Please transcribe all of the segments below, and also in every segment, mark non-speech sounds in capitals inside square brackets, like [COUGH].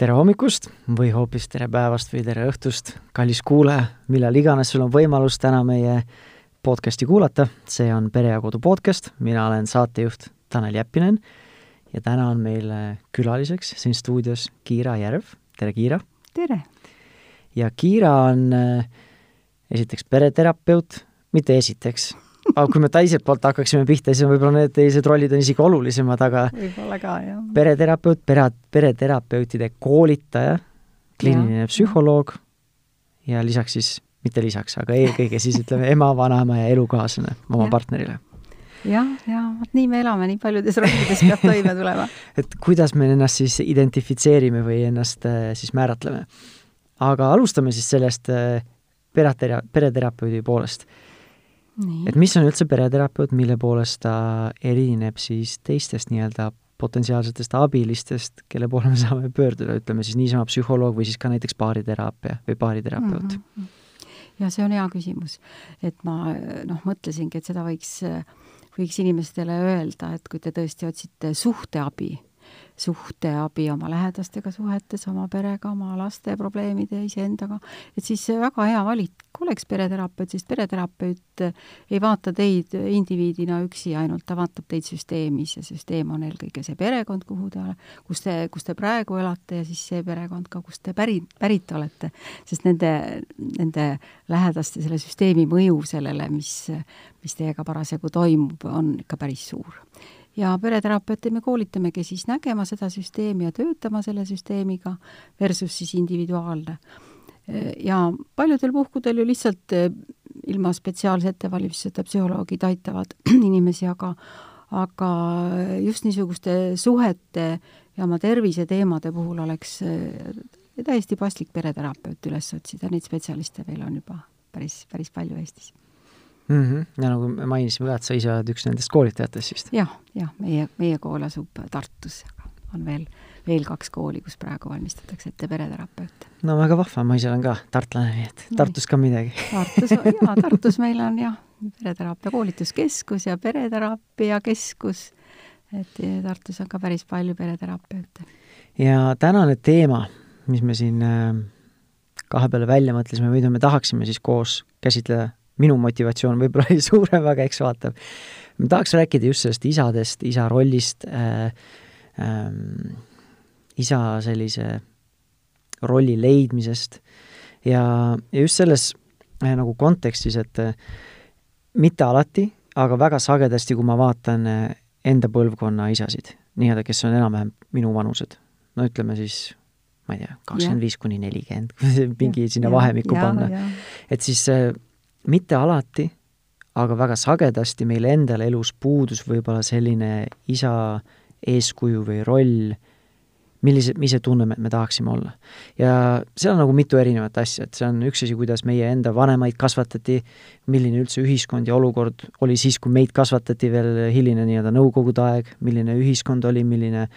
tere hommikust või hoopis tere päevast või tere õhtust, kallis kuulaja, millal iganes sul on võimalus täna meie podcasti kuulata, see on Pere ja Kodu podcast, mina olen saatejuht Tanel Jeppinen ja täna on meil külaliseks siin stuudios Kiira Järv, tere Kiira! tere! ja Kiira on äh, esiteks pereterapeut, mitte esiteks aga kui me teiselt poolt hakkaksime pihta, siis võib-olla need teised rollid on isegi olulisemad, aga võib-olla ka, jah. pereterapeut, pere, pereterapeutide koolitaja, kliiniline ja. psühholoog ja lisaks siis, mitte lisaks, aga eelkõige siis ütleme ema, vanaema ja elukaaslane oma ja. partnerile jah, ja vot nii me elame, nii paljudes rollides peab toime tulema [LAUGHS] et kuidas me ennast siis identifitseerime või ennast äh, siis määratleme. aga alustame siis sellest äh, peretera-, pereterapeudi poolest et mis on üldse pereterapeut, mille poolest ta erineb siis teistest nii-öelda potentsiaalsetest abilistest, kelle poole me saame pöörduda, ütleme siis niisama psühholoog või siis ka näiteks baariteraapia või baariterapeut mm? -hmm. ja see on hea küsimus, et ma noh, mõtlesingi, et seda võiks, võiks inimestele öelda, et kui te tõesti otsite suhteabi suhteabi oma lähedastega suhetes, oma perega, oma laste probleemide, iseendaga, et siis väga hea valik oleks pereterapeut, sest pereterapeut ei vaata teid indiviidina üksi ainult, ta vaatab teid süsteemis ja süsteem on eelkõige see perekond, kuhu te, kus te, kus te praegu elate ja siis see perekond ka, kust te päri, pärit olete. sest nende, nende lähedaste, selle süsteemi mõju sellele, mis, mis teiega parasjagu toimub, on ikka päris suur ja pereterapeuti me koolitamegi siis nägema seda süsteemi ja töötama selle süsteemiga versus siis individuaalne. ja paljudel puhkudel ju lihtsalt eh, ilma spetsiaalse ettevalmistuseta psühholoogid aitavad [CLEARS THROAT] inimesi, aga aga just niisuguste suhete ja oma terviseteemade puhul oleks eh, täiesti paslik pereterapeut üles otsida, neid spetsialiste meil on juba päris, päris palju Eestis mm. -hmm. ja nagu me mainisime ka, et sa ise oled üks nendest koolitajatest vist ja,. jah, jah, meie, meie kool asub Tartus, aga on veel, veel kaks kooli, kus praegu valmistatakse ette pereterapeute. no väga vahva, ma ise olen ka tartlane, nii et Tartus ka midagi. Tartus, jaa, [LAUGHS] Tartus meil on jah, pereteraapia koolituskeskus ja pereteraapia keskus, et Tartus on ka päris palju pereterapeute. ja tänane teema, mis me siin äh, kahe peale välja mõtlesime või mida me tahaksime siis koos käsitleda minu motivatsioon võib-olla oli [LAUGHS] suurem, aga eks vaatab. ma tahaks rääkida just sellest isadest, isa rollist äh,, äh, isa sellise rolli leidmisest ja, ja just selles äh, nagu kontekstis, et äh, mitte alati, aga väga sagedasti, kui ma vaatan äh, enda põlvkonna isasid, nii-öelda, kes on enam-vähem minu vanused, no ütleme siis ma ei tea, kakskümmend viis kuni nelikümmend, mingi [LAUGHS] sinna ja, vahemikku ja, panna. et siis äh, mitte alati, aga väga sagedasti meil endal elus puudus võib-olla selline isa eeskuju või roll, millise, mis see tunne me, me tahaksime olla. ja seal on nagu mitu erinevat asja, et see on üks asi, kuidas meie enda vanemaid kasvatati, milline üldse ühiskond ja olukord oli siis, kui meid kasvatati veel hiline nii-öelda nõukogude aeg, milline ühiskond oli, milline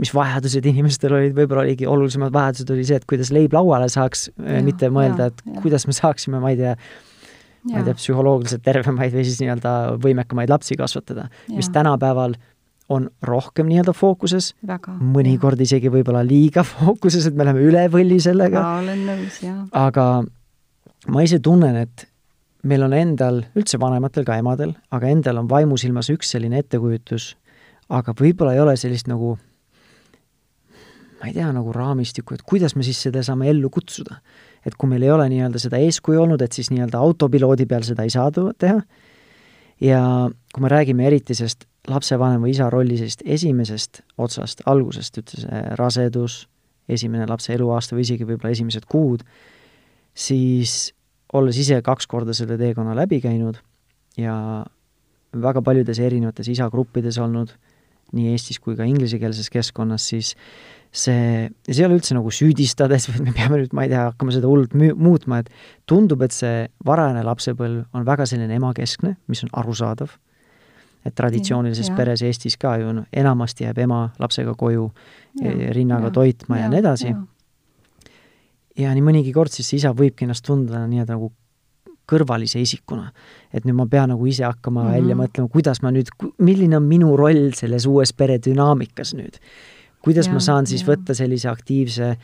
mis vajadused inimestel olid, võib-olla oligi olulisemad vajadused oli see, et kuidas leib lauale saaks, mitte mõelda, et ja. kuidas me saaksime, ma ei tea, ma ei tea, psühholoogiliselt tervemaid või siis nii-öelda võimekamaid lapsi kasvatada, mis tänapäeval on rohkem nii-öelda fookuses, mõnikord jah. isegi võib-olla liiga [LAUGHS] fookuses, et me läheme üle võlli sellega. olen nõus, jah. aga ma ise tunnen, et meil on endal, üldse vanematel, ka emadel, aga endal on vaimusilmas üks selline ettekujutus, aga võib-olla ei ole sellist nagu ma ei tea, nagu raamistikku, et kuidas me siis seda saame ellu kutsuda et kui meil ei ole nii-öelda seda eeskuju olnud, et siis nii-öelda autopiloodi peal seda ei saa teha, ja kui me räägime eriti sellest lapsevanema isa rolli sellist esimesest otsast, algusest, see rasedus, esimene lapse eluaasta või isegi võib-olla esimesed kuud, siis olles ise kaks korda selle teekonna läbi käinud ja väga paljudes erinevates isagruppides olnud, nii Eestis kui ka inglisekeelses keskkonnas, siis see, see ei ole üldse nagu süüdistades, et me peame nüüd, ma ei tea, hakkama seda hullult muutma, et tundub, et see varajane lapsepõlv on väga selline emakeskne, mis on arusaadav. et traditsioonilises ja, peres Eestis ka ju noh, enamasti jääb ema lapsega koju ja, rinnaga ja, toitma ja, ja nii edasi. ja nii mõnigi kord siis isa võibki ennast tunda nii-öelda nagu kõrvalise isikuna. et nüüd ma pean nagu ise hakkama mm -hmm. välja mõtlema, kuidas ma nüüd, milline on minu roll selles uues pere dünaamikas nüüd kuidas Ja, ma saan siis ja. võtta sellise aktiivse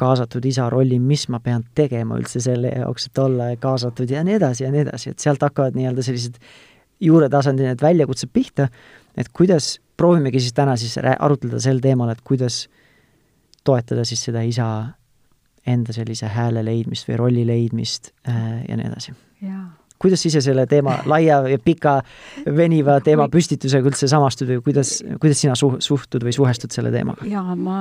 kaasatud isa rolli, mis ma pean tegema üldse selle jaoks, et olla kaasatud ja nii edasi ja nii edasi, et sealt hakkavad nii-öelda sellised juuretasandil need väljakutsed pihta, et kuidas, proovimegi siis täna siis arutleda sel teemal, et kuidas toetada siis seda isa enda sellise hääle leidmist või rolli leidmist äh, ja nii edasi. jaa kuidas sa ise selle teema laia ja pika veniva teema püstitusega üldse samastud või kuidas, kuidas sina suh-, suhtud või suhestud selle teemaga? jaa, ma,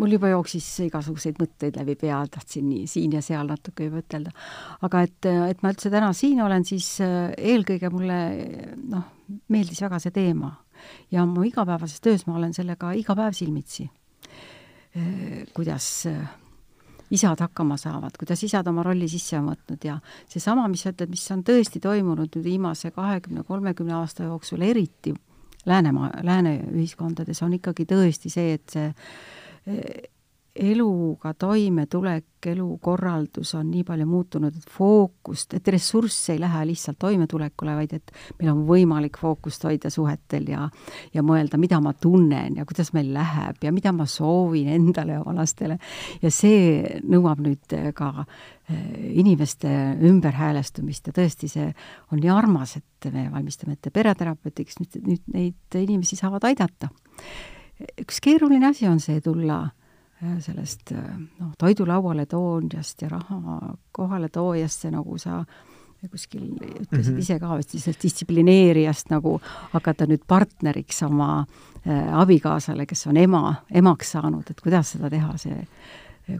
mul juba jooksis igasuguseid mõtteid läbi pea, tahtsin nii siin ja seal natuke juba ütelda. aga et, et ma üldse täna siin olen, siis äh, eelkõige mulle noh, meeldis väga see teema. ja mu igapäevases töös ma olen sellega iga päev silmitsi. kuidas äh, isad hakkama saavad, kuidas isad oma rolli sisse on võtnud ja seesama, mis sa ütled, mis on tõesti toimunud nüüd viimase kahekümne, kolmekümne aasta jooksul, eriti Läänemaa, lääne ühiskondades, on ikkagi tõesti see, et see eluga toimetulek, elukorraldus on nii palju muutunud, et fookust, et ressurss ei lähe lihtsalt toimetulekule, vaid et meil on võimalik fookust hoida suhetel ja ja mõelda, mida ma tunnen ja kuidas meil läheb ja mida ma soovin endale ja oma lastele. ja see nõuab nüüd ka eh, inimeste ümberhäälestumist ja tõesti, see on nii armas, et me valmistame ette pereterapeutiks, nüüd neid inimesi saavad aidata. üks keeruline asi on see tulla sellest noh, toidulauale toonjast ja raha kohale toojast, see nagu sa kuskil ütlesid mm -hmm. ise ka vist, sellest distsiplineerijast nagu hakata nüüd partneriks oma äh, abikaasale, kes on ema, emaks saanud, et kuidas seda teha, see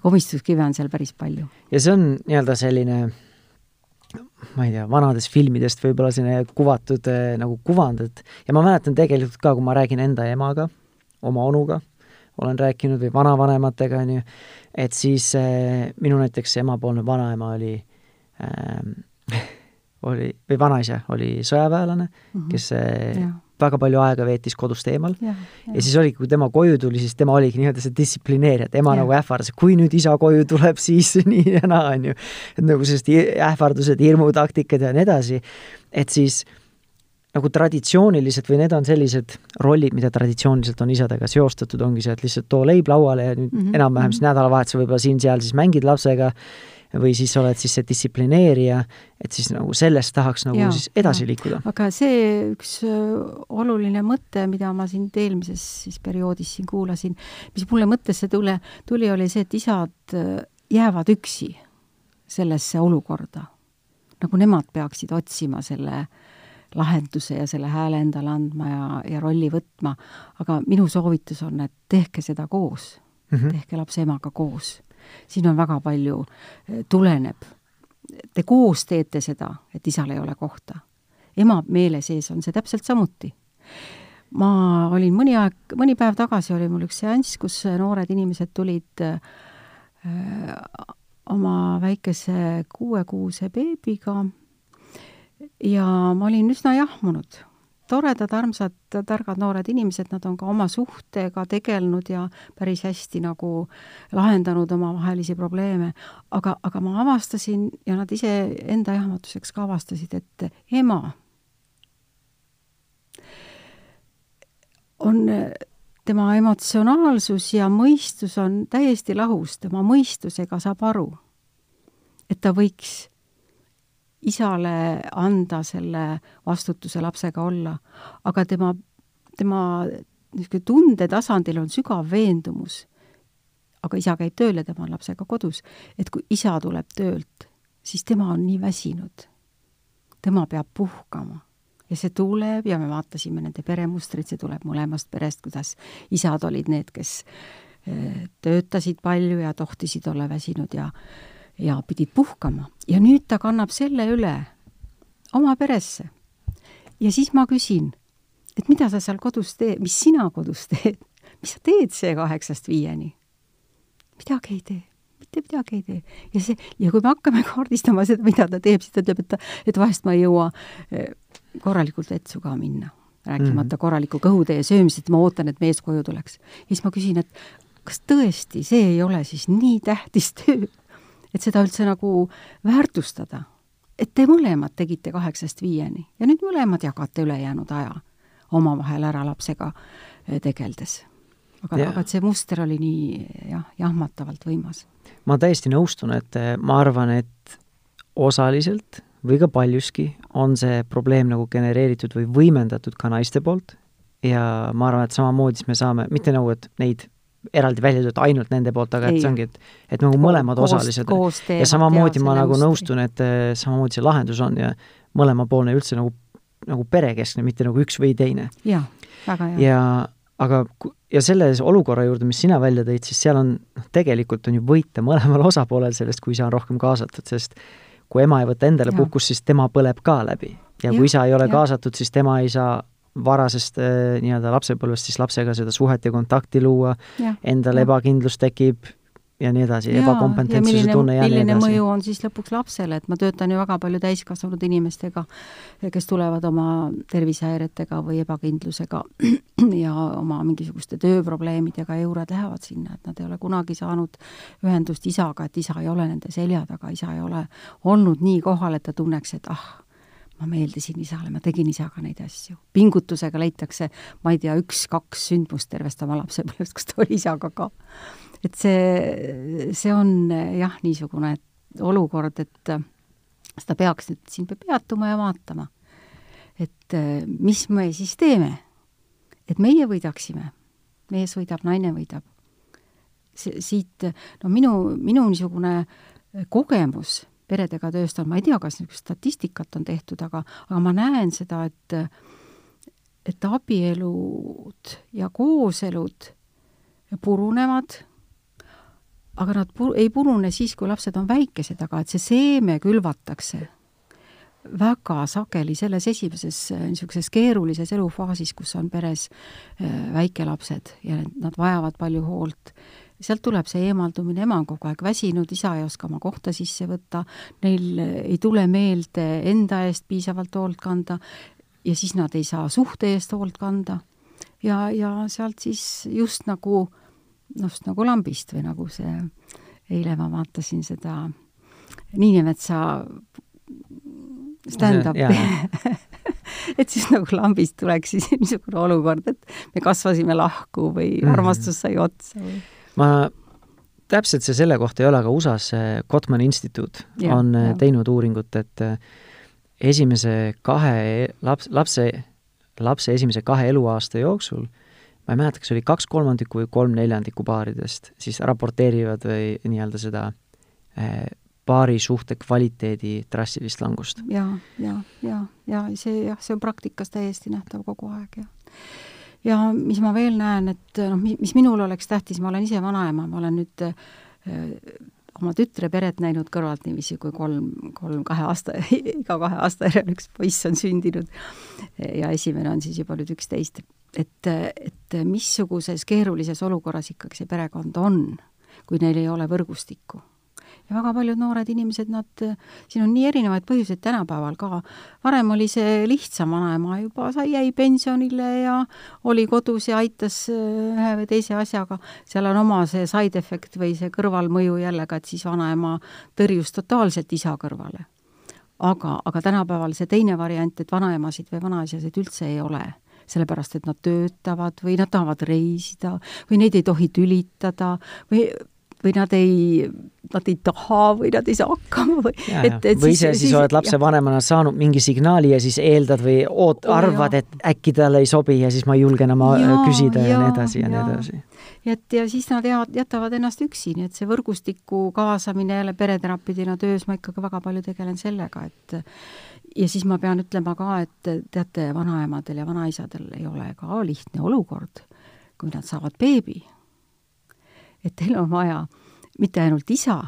komistuskive on seal päris palju. ja see on nii-öelda selline ma ei tea, vanadest filmidest võib-olla selline kuvatud äh, nagu kuvand, et ja ma mäletan tegelikult ka, kui ma räägin enda emaga, oma onuga, olen rääkinud või vanavanematega, on ju, et siis äh, minu näiteks emapoolne vanaema oli äh, [LAUGHS] oli, või vanaisa oli sõjaväelane mm, -hmm. kes äh, ja. väga palju aega veetis kodust eemal ja, ja. ja siis oligi, kui tema koju tuli, siis tema oligi nii-öelda see distsiplineerija, et ema ja. nagu ähvardas, kui nüüd isa koju tuleb, [LAUGHS] siis [LAUGHS] nii ja naa, on ju. et nagu sellised ähvardused, hirmutaktikad ja nii edasi, et siis äh, nagu traditsiooniliselt või need on sellised rollid, mida traditsiooniliselt on isadega seostatud, ongi see, et lihtsalt too leib lauale ja nüüd mm -hmm. enam-vähem siis nädalavahetusel võib-olla siin-seal siis mängid lapsega või siis oled siis see distsiplineerija, et siis nagu sellest tahaks nagu ja, siis edasi ja. liikuda. aga see üks oluline mõte, mida ma siin eelmises siis perioodis siin kuulasin, mis mulle mõttesse tule, tuli, oli see, et isad jäävad üksi sellesse olukorda. nagu nemad peaksid otsima selle äh, lahenduse ja selle hääle endale andma ja, ja rolli võtma, aga minu soovitus on, et tehke seda koos mm, -hmm. tehke lapse emaga koos. siin on väga palju, eh, tuleneb, te koos teete seda, et isal ei ole kohta. ema meele sees on see täpselt samuti ma olin mõni aeg, mõni päev tagasi oli mul üks seanss, kus noored inimesed tulid äh, oma väikese kuuekuuse beebiga ja ma olin üsna jahmunud. toredad, armsad, targad noored inimesed, nad on ka oma suhtega tegelenud ja päris hästi nagu lahendanud omavahelisi probleeme, aga, aga ma avastasin ja nad ise enda jahmatuseks ka avastasid, et ema on tema emotsionaalsus ja mõistus on täiesti lahus, tema mõistusega saab aru, et ta võiks isale anda selle vastutuse lapsega olla, aga tema, tema niisugune tundetasandil on sügav veendumus, aga isa käib tööl ja tema on lapsega kodus, et kui isa tuleb töölt, siis tema on nii väsinud. tema peab puhkama. Ja see tuleb ja me vaatasime nende peremustrit, see tuleb mõlemast perest, kuidas isad olid need, kes eh, töötasid palju ja tohtisid olla väsinud ja ja pidid puhkama ja nüüd ta kannab selle üle oma peresse. ja siis ma küsin, et mida sa seal kodus teed, mis sina kodus teed, mis sa teed see kaheksast viieni? midagi ei tee, mitte midagi ei tee. ja see, ja kui me hakkame kaardistama seda, mida ta teeb, siis ta ütleb, et ta, et vahest ma ei jõua eh, korralikult vetsu ka minna, rääkimata mm -hmm. korraliku kõhutee söömisest, ma ootan, et mees koju tuleks. ja siis ma küsin, et kas tõesti see ei ole siis nii tähtis töö, et seda üldse nagu väärtustada. et te mõlemad tegite kaheksast viieni ja nüüd mõlemad jagate ülejäänud aja omavahel ära lapsega eh, tegeldes. aga, aga et see muster oli nii jah, jahmatavalt võimas. ma täiesti nõustun, et eh, ma arvan, et osaliselt või ka paljuski on see probleem nagu genereeritud või võimendatud ka naiste poolt ja ma arvan, et samamoodi siis me saame, mitte nagu, et neid eraldi välja töötada ainult nende poolt, aga et see ongi, et et nagu mõlemad koos, osalised koos ja samamoodi ma nagu nõustun, et eh, samamoodi see lahendus on ja mõlemapoolne üldse nagu, nagu perekeskne, mitte nagu üks või teine. jaa, väga hea. ja aga ja selles olukorra juurde, mis sina välja tõid, siis seal on, noh, tegelikult on ju võita mõlemal [LAUGHS] osapoolel sellest, kui isa on rohkem kaasatud, sest kui ema ei võta endale puhkust, siis tema põleb ka läbi. ja kui ja, isa ei ole ja. kaasatud, siis tema ei saa varasest äh, nii-öelda lapsepõlvest siis lapsega seda suhet ja kontakti luua, endal ebakindlus tekib ja nii edasi, ebakompetentsuse tunne ja nii edasi. milline mõju on siis lõpuks lapsele, et ma töötan ju väga palju täiskasvanud inimestega, kes tulevad oma tervisehäiretega või ebakindlusega [CLEARS THROAT] ja oma mingisuguste tööprobleemidega ja juured lähevad sinna, et nad ei ole kunagi saanud ühendust isaga, et isa ei ole nende selja taga, isa ei ole olnud nii kohal, et ta tunneks, et ah, ma meeldisin isale, ma tegin isaga neid asju. pingutusega leitakse, ma ei tea, üks-kaks sündmust tervest oma lapsepõlvest, kus ta oli isaga ka. et see, see on jah, niisugune olukord, et seda peaks nüüd siin peatuma ja vaatama. et mis me siis teeme? et meie võidaksime, mees võidab, naine võidab. see, siit, no minu, minu niisugune kogemus peredega tööst on, ma ei tea, kas niisugust statistikat on tehtud, aga, aga ma näen seda, et et abielud ja kooselud purunevad, aga nad pur-, ei purune siis, kui lapsed on väikesed, aga et see seeme külvatakse väga sageli selles esimeses niisuguses keerulises elufaasis, kus on peres äh, väikelapsed ja nad vajavad palju hoolt sealt tuleb see eemaldumine, ema on kogu aeg väsinud, isa ei oska oma kohta sisse võtta, neil ei tule meelde enda eest piisavalt hoolt kanda ja siis nad ei saa suhte eest hoolt kanda. ja, ja sealt siis just nagu, noh, just nagu lambist või nagu see, eile ma vaatasin seda Niinemetsa stand-up'i [LAUGHS] et siis nagu lambist tuleks siis niisugune olukord, et me kasvasime lahku või mm. armastus sai otsa või ma, täpselt see selle kohta ei ole, aga USA-s Gottmani instituut ja, on äh, ja. teinud uuringut, et äh, esimese kahe laps, lapse, lapse esimese kahe eluaasta jooksul ma ei mäleta, kas oli kaks kolmandikku või kolm neljandikku paaridest, siis raporteerivad või nii-öelda seda eh, paari suhte kvaliteedi drastilist langust. ja, ja, ja, ja see jah, see on praktikas täiesti nähtav kogu aeg, jah ja mis ma veel näen, et noh, mis minul oleks tähtis, ma olen ise vanaema, ma olen nüüd äh, oma tütre peret näinud kõrvalt niiviisi, kui kolm, kolm kahe aasta, [LAUGHS] iga kahe aasta järel üks poiss on sündinud ja esimene on siis juba nüüd üksteist. et, et missuguses keerulises olukorras ikkagi see perekond on, kui neil ei ole võrgustikku ja väga paljud noored inimesed, nad, siin on nii erinevaid põhjuseid tänapäeval ka. varem oli see lihtsam, vanaema juba sai, jäi pensionile ja oli kodus ja aitas äh, ühe või teise asjaga. seal on oma see side effect või see kõrvalmõju jällegi, et siis vanaema tõrjus totaalselt isa kõrvale. aga, aga tänapäeval see teine variant, et vanaemasid või vanaisasid üldse ei ole sellepärast, et nad töötavad või nad tahavad reisida või neid ei tohi tülitada või või nad ei, nad ei taha või nad ei saa hakkama või et, et või ise siis, siis oled lapsevanemana saanud mingi signaali ja siis eeldad või oot-, arvad, et äkki talle ei sobi ja siis ma ei julge enam ja, küsida ja, ja nii edasi ja, ja nii edasi. et ja siis nad jäävad, jätavad ennast üksi, nii et see võrgustiku kaasamine jälle pereterapeudina töös, ma ikkagi väga palju tegelen sellega, et ja siis ma pean ütlema ka, et teate, vanaemadel ja vanaisadel ei ole ka lihtne olukord, kui nad saavad beebi et teil on vaja mitte ainult isa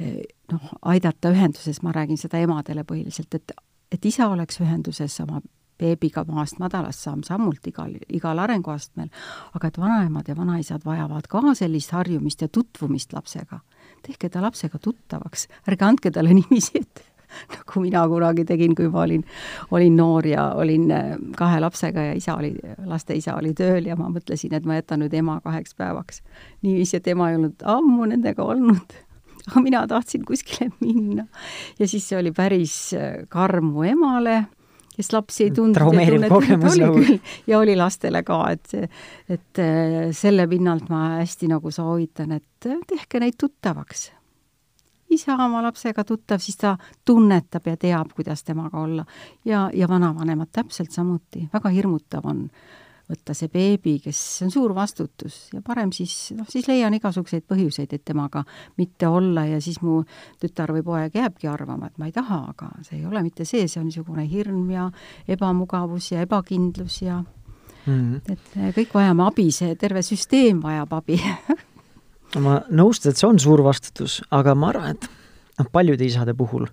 eh, noh, aidata ühenduses, ma räägin seda emadele põhiliselt, et, et isa oleks ühenduses oma beebiga maast madalast samm-sammult igal, igal arenguastmel, aga et vanaemad ja vanaisad vajavad ka sellist harjumist ja tutvumist lapsega. tehke ta lapsega tuttavaks, ärge andke talle [LAUGHS] niiviisi, et [LAUGHS] nagu mina kunagi tegin, kui ma olin, olin noor ja olin äh, kahe lapsega ja isa oli, laste isa oli tööl ja ma mõtlesin, et ma jätan nüüd ema kaheks päevaks. niiviisi, et ema ei olnud ammu nendega olnud [LAUGHS] aga mina tahtsin kuskile minna. ja siis see oli päris äh, karm mu emale kes lapsi ei tundnud. traumeeriv kogemus nagu. ja oli lastele ka, et, et äh, selle pinnalt ma hästi nagu soovitan, et tehke neid tuttavaks. Isa oma lapsega tuttav, siis ta tunnetab ja teab, kuidas temaga olla. ja, ja vanavanemad täpselt samuti, väga hirmutav on võtta see beebi, kes on suur vastutus ja parem siis, noh, siis leian igasuguseid põhjuseid, et temaga mitte olla ja siis mu tütar või poeg jääbki arvama, et ma ei taha, aga see ei ole mitte see, see on niisugune hirm ja ebamugavus ja ebakindlus ja mm -hmm. et kõik vajame abi, see terve süsteem vajab abi [LAUGHS] ma nõustun, et see on suur vastutus, aga ma arvan, et noh, paljude isade puhul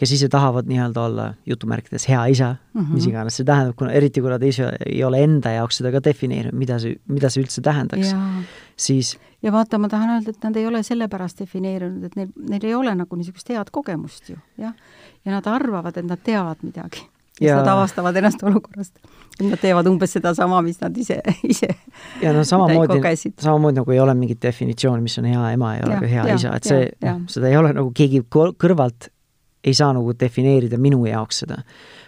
kes ise tahavad nii-öelda olla jutumärkides hea isa mm, -hmm. mis iganes see tähendab, kuna eriti kuna ta ise ei ole enda jaoks seda ka defineerinud, mida see, mida see üldse tähendaks, siis ja vaata, ma tahan öelda, et nad ei ole sellepärast defineerinud, et neil, neil ei ole nagu niisugust head kogemust ju, jah. ja nad arvavad, et nad teavad midagi. Ja nad avastavad ennast olukorrast. et nad teevad umbes sedasama, mis nad ise, [LAUGHS] ise ja no samamoodi, samamoodi nagu ei ole mingit definitsiooni, mis on hea ema, ei ole ja, ka hea ja, isa, et see, noh, seda ei ole nagu keegi kõrvalt ei saa nagu defineerida minu jaoks seda.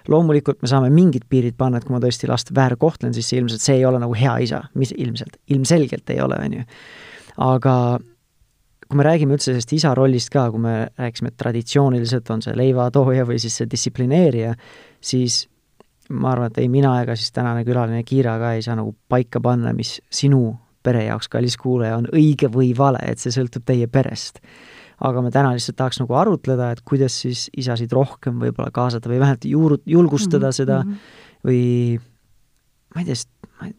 loomulikult me saame mingid piirid panna, et kui ma tõesti last väärkohtlen, siis ilmselt see ei ole nagu hea isa, mis ilmselt, ilmselgelt ei ole, on ju. aga kui me räägime üldse sellest isa rollist ka, kui me rääkisime, et traditsiooniliselt on see leivatooja või siis see distsiplineerija, siis ma arvan, et ei mina ega siis tänane külaline Kiira ka ei saa nagu paika panna, mis sinu pere jaoks, kallis kuulaja, on õige või vale, et see sõltub teie perest aga me täna lihtsalt tahaks nagu arutleda, et kuidas siis isasid rohkem võib-olla kaasata või vähemalt juuru-, julgustada mm -hmm. seda mhm. või ma ei tea,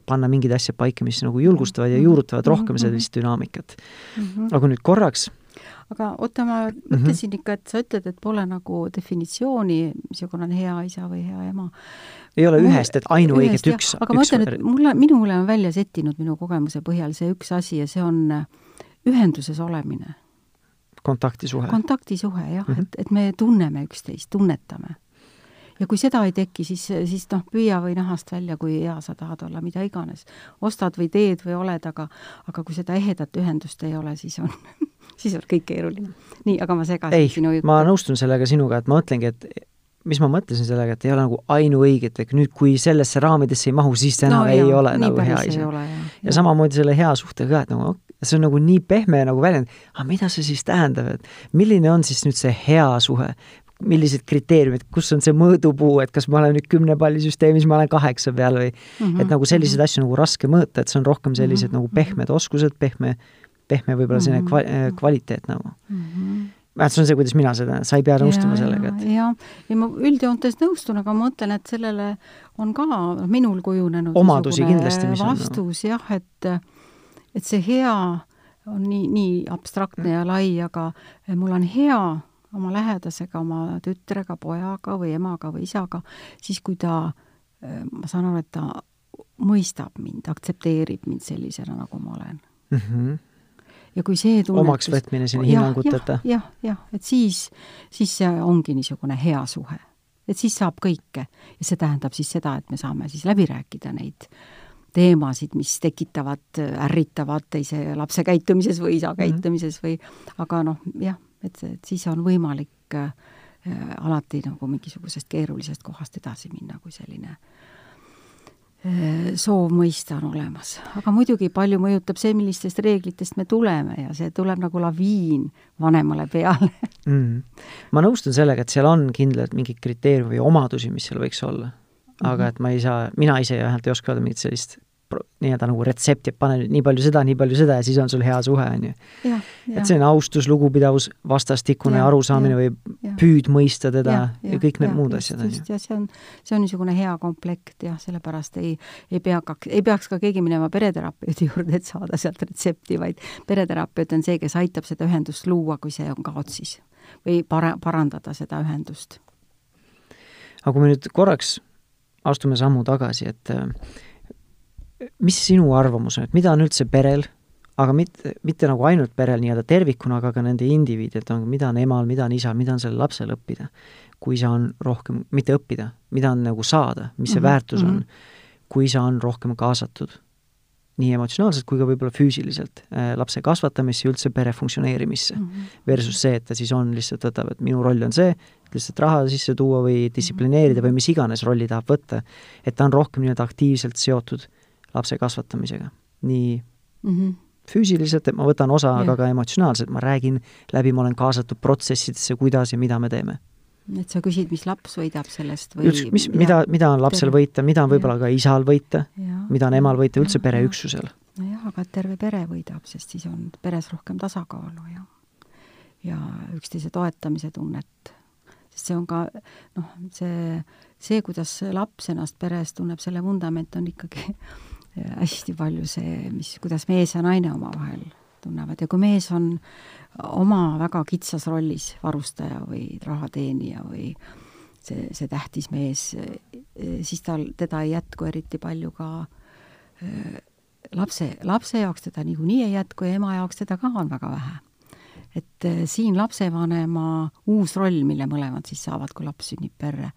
panna mingeid asju paika, mis nagu julgustavad ja mhm. juurutavad rohkem mhm. sellist dünaamikat mm. -hmm. aga nüüd korraks aga oota, ma mõtlesin mm -hmm. ikka, et sa ütled, et pole nagu definitsiooni, missugune on hea isa või hea ema. ei ole ühest, et ainuõiget üks. aga ma ütlen, et mulle, minule on välja settinud minu kogemuse põhjal see üks asi ja see on ühenduses olemine kontaktisuhe. kontaktisuhe jah mm, -hmm. et, et me tunneme üksteist, tunnetame. Ja kui seda ei teki, siis, siis noh, püüa või nahast välja, kui hea sa tahad olla, mida iganes. ostad või teed või oled, aga aga kui seda ehedat ühendust ei ole, siis on [LAUGHS] siis on kõik keeruline. nii, aga ma segasin sinu juttu. ma nõustun sellega sinuga, et ma mõtlengi, et mis ma mõtlesin sellega, et ei ole nagu ainuõiget, et nüüd, kui sellesse raamidesse ei mahu, siis ta enam no, ei jah, ole nagu hea isa. ja, ja samamoodi selle hea suhtega ka, et nagu see on nagu nii pehme nagu väljend, aga mida see siis tähendab, et milline on siis nüüd see hea suhe, millised kriteeriumid, kus on see mõõdupuu, et kas ma olen nüüd kümne palli süsteemis, ma olen kaheksa peal või mm -hmm. et nagu selliseid mm -hmm. asju nagu raske mõõta, et see on rohkem sellised mm -hmm. nagu pehmed oskused, pehme, pehme võib-olla selline mm -hmm. kva-, äh, kvaliteet nagu mm. -hmm vähemalt see on see, kuidas mina seda, sa ei pea nõustuma sellega, et jah, ja ma üldjoontes nõustun, aga ma mõtlen, et sellele on ka minul kujunenud omadusi kindlasti, mis vastus on, no. jah, et et see hea on nii, nii abstraktne ja lai, aga mul on hea oma lähedasega, oma tütrega, pojaga või emaga või isaga, siis kui ta, ma saan aru, et ta mõistab mind, aktsepteerib mind sellisena, nagu ma olen mm. -hmm ja kui see tunnetus omaks võtmine sinna hinnanguteta ja,. jah, jah, et siis, siis see ongi niisugune hea suhe. et siis saab kõike ja see tähendab siis seda, et me saame siis läbi rääkida neid teemasid, mis tekitavad, ärritavad teise lapse käitumises või isa mhm. käitumises või aga noh, jah, et, et siis on võimalik äh, alati nagu mingisugusest keerulisest kohast edasi minna, kui selline äh, soov mõista on olemas. aga muidugi palju mõjutab see, millistest reeglitest me tuleme ja see tuleb nagu laviin vanemale peale [LAUGHS] mm.. ma nõustun sellega, et seal on kindlalt mingeid kriteeriume või omadusi, mis seal võiks olla aga mhm. et ma ei saa, mina ise vähemalt ei oska öelda mingit sellist nii-öelda nagu retsepti, et pane nüüd nii palju seda, nii palju seda ja siis on sul hea suhe, on ju. et see on austus, lugupidavus, vastastikune ja, arusaamine ja, või ja. püüd mõista teda ja, ja, ja kõik need ja, muud just, asjad, on ju. ja see on, see on niisugune hea komplekt jah, sellepärast ei, ei pea ka, ei peaks ka keegi minema pereterapeudi juurde, et saada sealt retsepti, vaid pereterapeut on see, kes aitab seda ühendust luua, kui see on kaotsis. või para-, parandada seda ühendust. aga kui me nüüd korraks astume sammu tagasi, et mis sinu arvamus on, et mida on üldse perel, aga mitte, mitte nagu ainult perel nii-öelda tervikuna, aga ka nende indiviididelt on, mida on emal, mida on isal, mida on sellel lapsel õppida. kui sa on rohkem, mitte õppida, mida on nagu saada, mis see mm -hmm, väärtus on -hmm. kui sa on rohkem kaasatud nii emotsionaalselt kui ka võib-olla füüsiliselt äh, lapse kasvatamisse ja üldse pere funktsioneerimisse mm. -hmm. Versus see, et ta siis on, lihtsalt võtab, et minu roll on see, lihtsalt raha sisse tuua või distsiplineerida või mis iganes rolli tahab võtta, et ta on rohkem nii-öelda aktiivselt seotud lapse kasvatamisega. nii mm -hmm. füüsiliselt, et ma võtan osa, aga ka emotsionaalselt, ma räägin läbi, ma olen kaasatud protsessidesse, kuidas ja mida me teeme et sa küsid, mis laps võidab sellest või Üldse, mis, mida, mida on lapsel terve. võita, mida on võib-olla ka isal võita, mida on emal võita, üldse pereüksusel. nojah, aga terve pere võidab, sest siis on peres rohkem tasakaalu ja ja üksteise toetamise tunnet. sest see on ka noh, see, see, kuidas laps ennast peres tunneb, selle vundament on ikkagi [LAUGHS] hästi palju see, mis, kuidas mees ja naine omavahel tunnevad ja kui mees on oma väga kitsas rollis, varustaja või rahateenija või see, see tähtis mees, siis tal, teda ei jätku eriti palju ka äh, lapse, lapse jaoks teda niikuinii ei jätku ja ema jaoks teda ka on väga vähe. et äh, siin lapsevanema uus roll, mille mõlemad siis saavad, kui laps sünnib perre,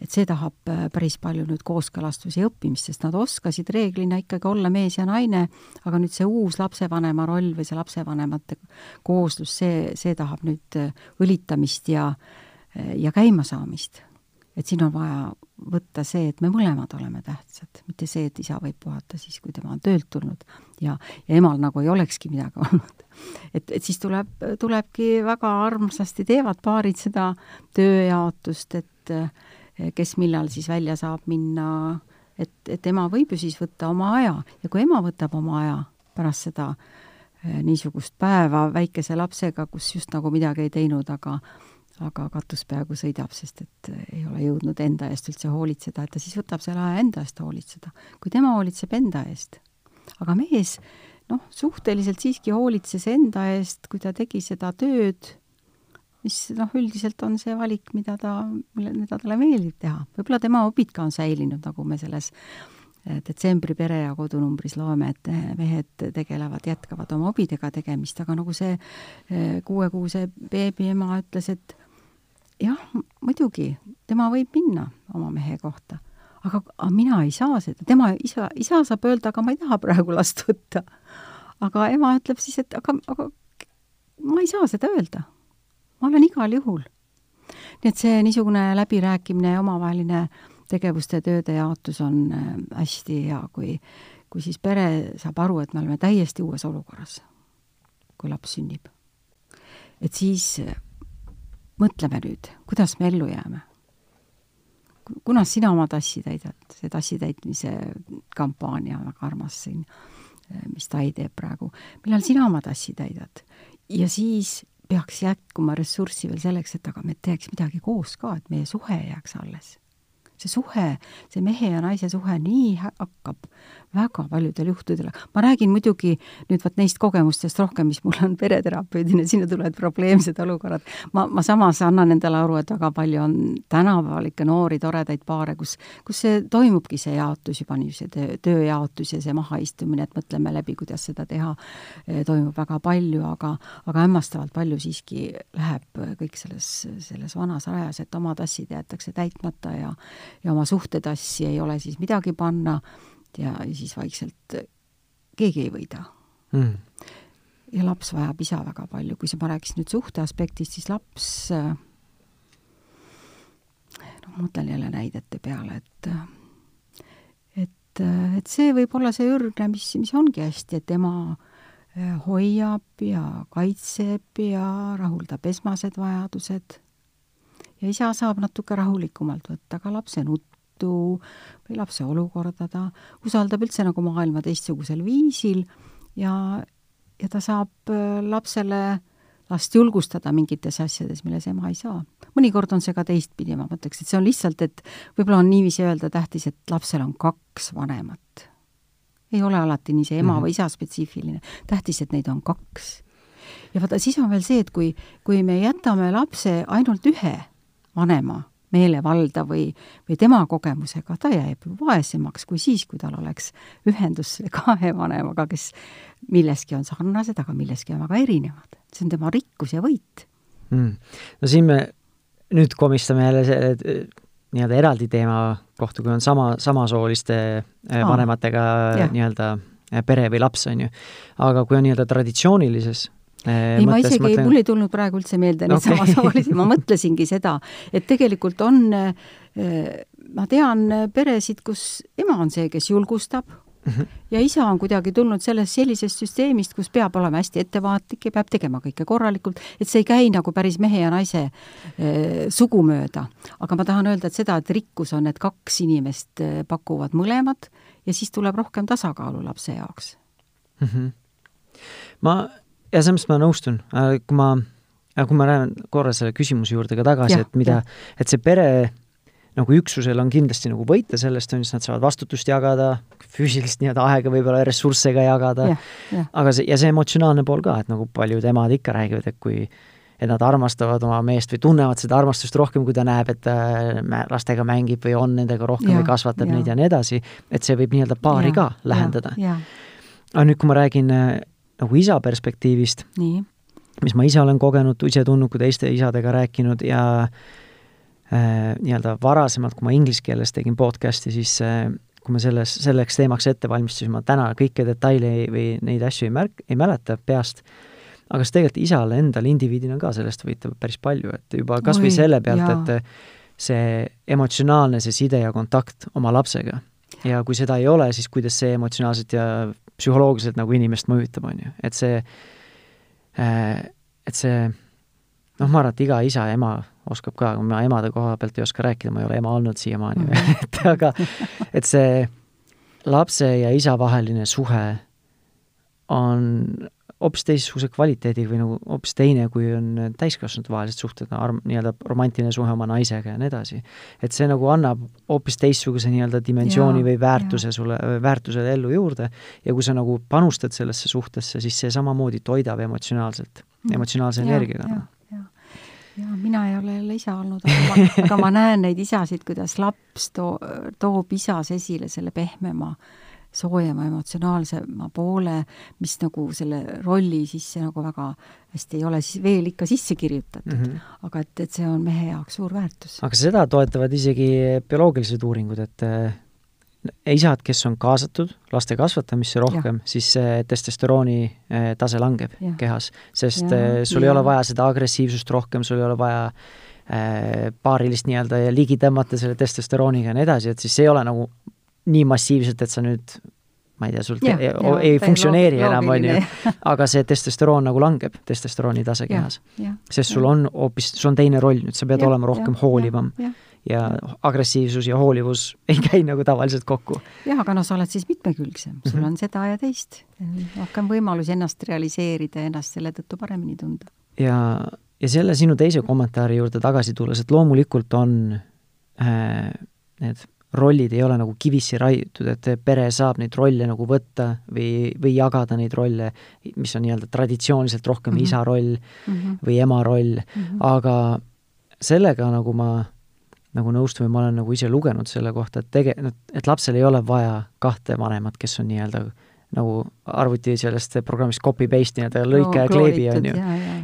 et see tahab äh, päris palju nüüd kooskõlastusi ja õppimist, sest nad oskasid reeglina ikkagi olla mees ja naine, aga nüüd see uus lapsevanema roll või see lapsevanemate kooslus, see, see tahab nüüd äh, õlitamist ja, äh, ja käimasaamist. et siin on vaja võtta see, et me mõlemad oleme tähtsad, mitte see, et isa võib puhata siis, kui tema on töölt tulnud ja, ja emal nagu ei olekski midagi [LAUGHS] olnud. et, et siis tuleb, tulebki väga armsasti teevad paarid seda tööjaotust, et kes millal siis välja saab minna, et, et ema võib ju siis võtta oma aja ja kui ema võtab oma aja pärast seda eh, niisugust päeva väikese lapsega, kus just nagu midagi ei teinud, aga aga katus peaaegu sõidab, sest et eh, ei ole jõudnud enda eest üldse hoolitseda, et ta siis võtab selle aja enda eest hoolitseda. kui tema hoolitseb enda eest, aga mees noh, suhteliselt siiski hoolitses enda eest, kui ta tegi seda tööd mis noh, üldiselt on see valik, mida ta, mida talle meeldib teha. võib-olla tema hobid ka on säilinud, nagu me selles eh, detsembri pere ja kodunumbris loeme, et eh, mehed tegelevad, jätkavad oma hobidega tegemist, aga nagu see eh, kuuekuuse beebi ema ütles, et jah, muidugi, tema võib minna oma mehe kohta, aga mina ei saa seda, tema isa, isa saab öelda, aga ma ei taha praegu last võtta. aga ema ütleb siis, et aga, aga ma ei saa seda öelda ma olen igal juhul. nii et see niisugune läbirääkimine ja omavaheline tegevuste ja tööde jaotus on äh, hästi hea, kui, kui siis pere saab aru, et me oleme täiesti uues olukorras, kui laps sünnib. et siis äh, mõtleme nüüd, kuidas me ellu jääme. kuna sina oma tassi täidad, see tassi täitmise kampaania on väga armas siin, äh, mis Tai teeb praegu, millal sina oma tassi täidad? ja siis peaks jätkuma ressurssi veel selleks, et aga me teeks midagi koos ka, et meie suhe jääks alles see suhe, see mehe ja naise suhe nii hakkab väga paljudel juhtudel, ma räägin muidugi nüüd vot neist kogemustest rohkem, mis mul on pereterapeudina, sinna tulevad probleemsed olukorrad. ma, ma samas annan endale aru, et väga palju on tänapäeval ikka noori toredaid paare, kus, kus see toimubki, see jaotus juba niisuguse töö, tööjaotus ja see mahaistumine, et mõtleme läbi, kuidas seda teha, eh, toimub väga palju, aga, aga hämmastavalt palju siiski läheb kõik selles, selles vanas rajas, et omad asjad jäetakse täitmata ja ja oma suhtetassi ei ole siis midagi panna ja siis vaikselt keegi ei võida. Mm. ja laps vajab isa väga palju, kui sa, ma rääkisin nüüd suhte aspektist, siis laps noh, mõtlen jälle näidete peale, et et, et see võib olla see ürgne, mis, mis ongi hästi, et ema hoiab ja kaitseb ja rahuldab esmased vajadused ja isa saab natuke rahulikumalt võtta ka lapse nuttu või lapse olukorda, ta usaldab üldse nagu maailma teistsugusel viisil ja, ja ta saab äh, lapsele last julgustada mingites asjades, milles ema ei saa. mõnikord on see ka teistpidi, ma mõtleks, et see on lihtsalt, et võib-olla on niiviisi öelda tähtis, et lapsel on kaks vanemat. ei ole alati nii see ema mm -hmm. või isa spetsiifiline, tähtis, et neid on kaks. ja vaata, siis on veel see, et kui, kui me jätame lapse ainult ühe vanema meelevalda või, või tema kogemusega, ta jääb ju vaesemaks kui siis, kui tal oleks ühendus kahe vanemaga, kes milleski on sarnased, aga milleski on väga erinevad. see on tema rikkus ja võit mm.. no siin me nüüd komistame jälle selle nii-öelda eraldi teema kohta, kui on sama, samasooliste Aa, äh, vanematega nii-öelda pere või laps, on ju. aga kui on nii-öelda traditsioonilises ei, ma isegi mõtlen..., mul ei tulnud praegu üldse meelde neid [LAUGHS] okay. samasoolisi, ma mõtlesingi seda, et tegelikult on, ma tean peresid, kus ema on see, kes julgustab mm, -hmm. ja isa on kuidagi tulnud sellest sellisest süsteemist, kus peab olema hästi ettevaatlik ja peab tegema kõike korralikult, et see ei käi nagu päris mehe ja naise e, sugu mööda. aga ma tahan öelda, et seda, et rikkus on, et kaks inimest pakuvad mõlemad ja siis tuleb rohkem tasakaalu lapse jaoks mm. -hmm. ma, ja selles mõttes ma nõustun, kui ma, kui ma lähen korra selle küsimuse juurde ka tagasi, et mida, et see pere nagu üksusel on kindlasti nagu võita sellest, on ju, siis nad saavad vastutust jagada, füüsilist nii-öelda aega võib-olla ressursse ka jagada, aga see, ja see emotsionaalne pool ka, et nagu paljud emad ikka räägivad, et kui et nad armastavad oma meest või tunnevad seda armastust rohkem, kui ta näeb, et ta lastega mängib või on nendega rohkem ja, või kasvatab ja. neid ja nii edasi, et see võib nii-öelda paari ja, ka lähendada. aga nüüd, kui ma räägin äh, nagu isa perspektiivist, mis ma ise olen kogenud, ise tundnud, kui teiste isadega rääkinud ja äh, nii-öelda varasemalt, kui ma inglise keeles tegin podcast'i, siis äh, kui ma selles, selleks teemaks ette valmistusin, ma täna kõiki detaile või neid asju ei märk-, ei mäleta peast, aga siis tegelikult isal endal indiviidina ka sellest võita päris palju, et juba kas või selle pealt, et see emotsionaalne, see side ja kontakt oma lapsega. Ja kui seda ei ole, siis kuidas see emotsionaalselt ja psühholoogiliselt nagu inimest mõjutab, on ju, et see, äh, et see noh, ma arvan, et iga isa ja ema oskab ka, ma emade koha pealt ei oska rääkida, ma ei ole ema olnud siiamaani veel mm, [LAUGHS] et aga et see lapse ja isa vaheline suhe on hoopis teistsuguse kvaliteediga või nagu hoopis teine, kui on täiskasvanute vahelised suhted, arm-, nii-öelda romantiline suhe oma naisega ja nii edasi. et see nagu annab hoopis teistsuguse nii-öelda dimensiooni ja, või väärtuse ja. sulle, väärtusele ellu juurde ja kui sa nagu panustad sellesse suhtesse, siis see samamoodi toidab emotsionaalselt, emotsionaalse energiaga. Noh ja mina ei ole jälle isa olnud, [LAUGHS] aga ma, näen neid isasid, kuidas laps too, toob isas esile selle pehmema, soojema, emotsionaalsema poole, mis nagu selle rolli sisse nagu väga hästi ei ole siis veel ikka sisse kirjutatud mm. -hmm. aga et, et see on mehe jaoks suur väärtus. aga seda toetavad isegi bioloogilised uuringud, et isad, kes on kaasatud laste kasvatamisse rohkem, siis see testosterooni eh, tase langeb ja. kehas, sest ja, eh, sul ja. ei ole vaja seda agressiivsust rohkem, sul ei ole vaja paarilist nii-öelda ligi tõmmata selle testosterooniga ja nii edasi, et siis see ei ole nagu nii massiivselt, et sa nüüd ma ei tea, sul ja, ei, ja, ei funktsioneeri enam, on ju, [LAUGHS] aga see testosteroon nagu langeb, testosterooni tase kehas. sest sul on hoopis, sul on teine roll nüüd, sa pead ja, olema rohkem ja, hoolivam ja, agressiivsus ja hoolivus [LAUGHS] ei käi nagu tavaliselt kokku. jah, aga noh, sa oled siis mitmekülgsem, sul mm -hmm. on seda ja teist, rohkem võimalusi ennast realiseerida ja ennast selle tõttu paremini tunda. ja, ja selle sinu teise kommentaari juurde tagasi tulles, et loomulikult on äh, need rollid ei ole nagu kivisse raiutud, et pere saab neid rolle nagu võtta või, või jagada neid rolle, mis on nii-öelda traditsiooniliselt rohkem mm -hmm. isa roll mm -hmm. või ema roll mm, -hmm. aga sellega nagu ma nagu nõustun või ma olen nagu ise lugenud selle kohta, et tege-, et lapsel ei ole vaja kahte vanemat, kes on nii-öelda nagu arvuti sellest programmist copy-paste nii-öelda lõika no, ja kleebi, on ju.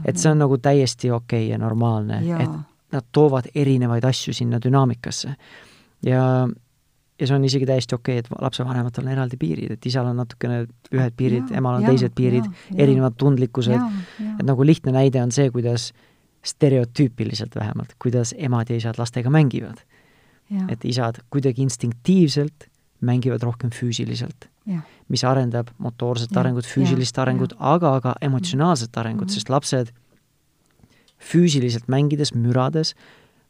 et see on nagu täiesti okei okay ja normaalne, et nad toovad erinevaid asju sinna dünaamikasse. Ja, ja see on isegi täiesti okei okay,, et lapsevanematel on eraldi piirid, et isal on natukene ühed piirid, emal on ja, teised piirid, erinevad tundlikkused, et nagu lihtne näide on see, kuidas stereotüüpiliselt vähemalt, kuidas emad ja isad lastega mängivad. et isad kuidagi instinktiivselt mängivad rohkem füüsiliselt, mis arendab motoorset ja. arengut, füüsilist ja. arengut, aga ka emotsionaalset arengut mm, -hmm. sest lapsed füüsiliselt mängides, mürades,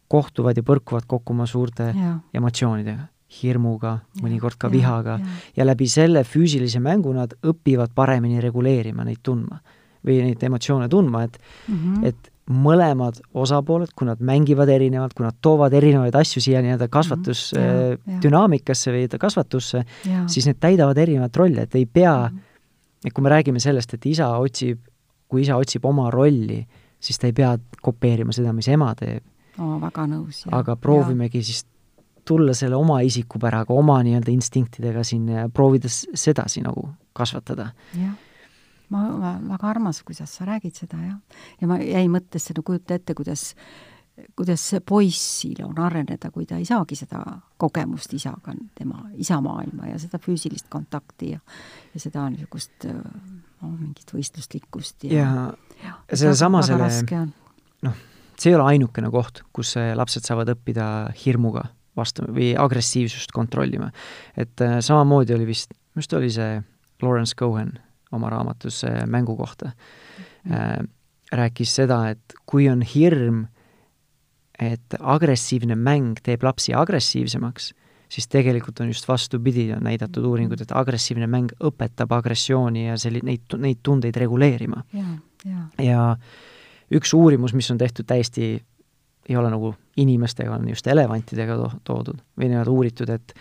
kohtuvad ja põrkuvad kokku oma suurte ja. emotsioonidega, hirmuga, mõnikord ka ja, vihaga ja. ja läbi selle füüsilise mängu nad õpivad paremini reguleerima, neid tundma või neid emotsioone tundma, et mm, -hmm. et mõlemad osapooled, kui nad mängivad erinevalt, kui nad toovad erinevaid asju siia nii-öelda kasvatusdünaamikasse mhm. või kasvatusse, siis need täidavad erinevat rolli, et ei pea mm, -hmm. et kui me räägime sellest, et isa otsib, kui isa otsib oma rolli, siis ta ei pea kopeerima seda, mis ema teeb oh,. väga nõus. aga proovimegi ja. siis tulla selle oma isikupäraga, oma nii-öelda instinktidega siin ja proovida sedasi nagu kasvatada. jah ma, ma, väga armas, kuidas sa räägid seda, jah. ja ma jäin mõttesse, no kujuta ette, kuidas kuidas poissil on areneda, kui ta ei saagi seda kogemust isaga, tema isa maailma ja seda füüsilist kontakti ja ja seda niisugust no mingit võistluslikkust ja ja, ja, sellesama selle noh, see ei ole ainukene koht, kus lapsed saavad õppida hirmuga vastu või agressiivsust kontrollima. et äh, samamoodi oli vist, minu arust oli see Lawrence Cohen oma raamatus mängu kohta mm. rääkis seda, et kui on hirm, et agressiivne mäng teeb lapsi agressiivsemaks, siis tegelikult on just vastupidi, on näidatud mm. uuringud, et agressiivne mäng õpetab agressiooni ja selli-, neid, neid tundeid reguleerima. ja, ja üks uurimus, mis on tehtud täiesti, ei ole nagu inimestega, on just elevantidega to toodud või nii-öelda uuritud, et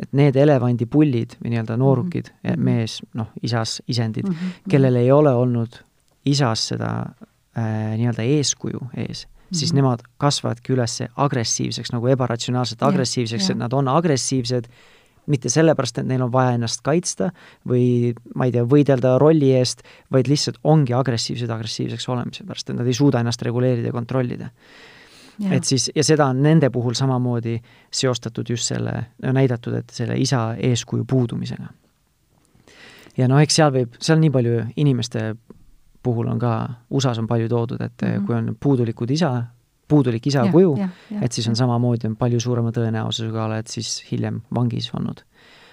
et need elevandipullid või nii-öelda noorukid mm, -hmm. mees, noh, isas, isendid mm, -hmm. kellel ei ole olnud isas seda äh, nii-öelda eeskuju ees mm, -hmm. siis mhm. nemad kasvavadki üles agressiivseks, nagu ebaratsionaalselt agressiivseks, et nad on agressiivsed mitte sellepärast, et neil on vaja ennast kaitsta või ma ei tea, võidelda rolli eest, vaid lihtsalt ongi agressiivsed agressiivseks olemise pärast, et nad ei suuda ennast reguleerida ja kontrollida. et siis, ja seda on nende puhul samamoodi seostatud just selle, näidatud, et selle isa eeskuju puudumisega. ja noh, eks seal võib, seal nii palju inimeste puhul on ka, USA-s on palju toodud, et mm -hmm. kui on puudulikud isa, puudulik isa ja, kuju, et siis on samamoodi, on palju suurema tõenäosusega oled siis hiljem vangis olnud.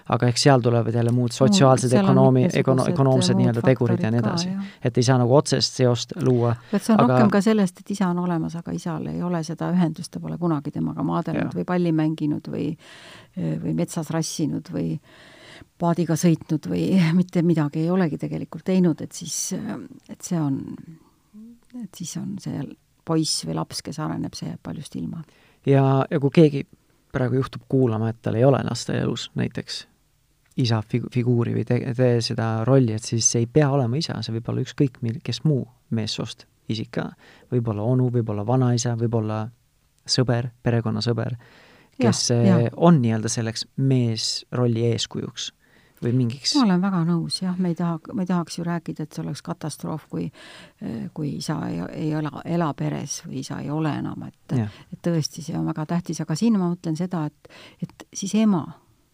aga eks seal tulevad jälle muud sotsiaalsed no, ökonoomi, ökono-, ökonoomsed nii-öelda tegurid ja nii edasi. et ei saa nagu otsest seost luua. et see on aga... rohkem ka sellest, et isa on olemas, aga isal ei ole seda ühendust, ta pole kunagi temaga maadelnud ja. või palli mänginud või või metsas rassinud või paadiga sõitnud või [LAUGHS] mitte midagi ei olegi tegelikult teinud, et siis, et see on, et siis on see poiss või laps, kes areneb, see jääb paljust ilma. ja, ja kui keegi praegu juhtub kuulama, et tal ei ole laste elus näiteks isa figu-, figuuri või tee, tee seda rolli, et siis see ei pea olema isa, see võib olla ükskõik mil-, kes muu meessoost isik ka. võib-olla onu, võib-olla vanaisa, võib-olla sõber, perekonnasõber, kes ja, ja. on nii-öelda selleks meesrolli eeskujuks või mingiks? Ma olen väga nõus, jah, me ei taha, me ei tahaks ju rääkida, et see oleks katastroof, kui kui isa ei, ei ela, ela peres või isa ei ole enam, et et tõesti, see on väga tähtis, aga siin ma mõtlen seda, et et siis ema,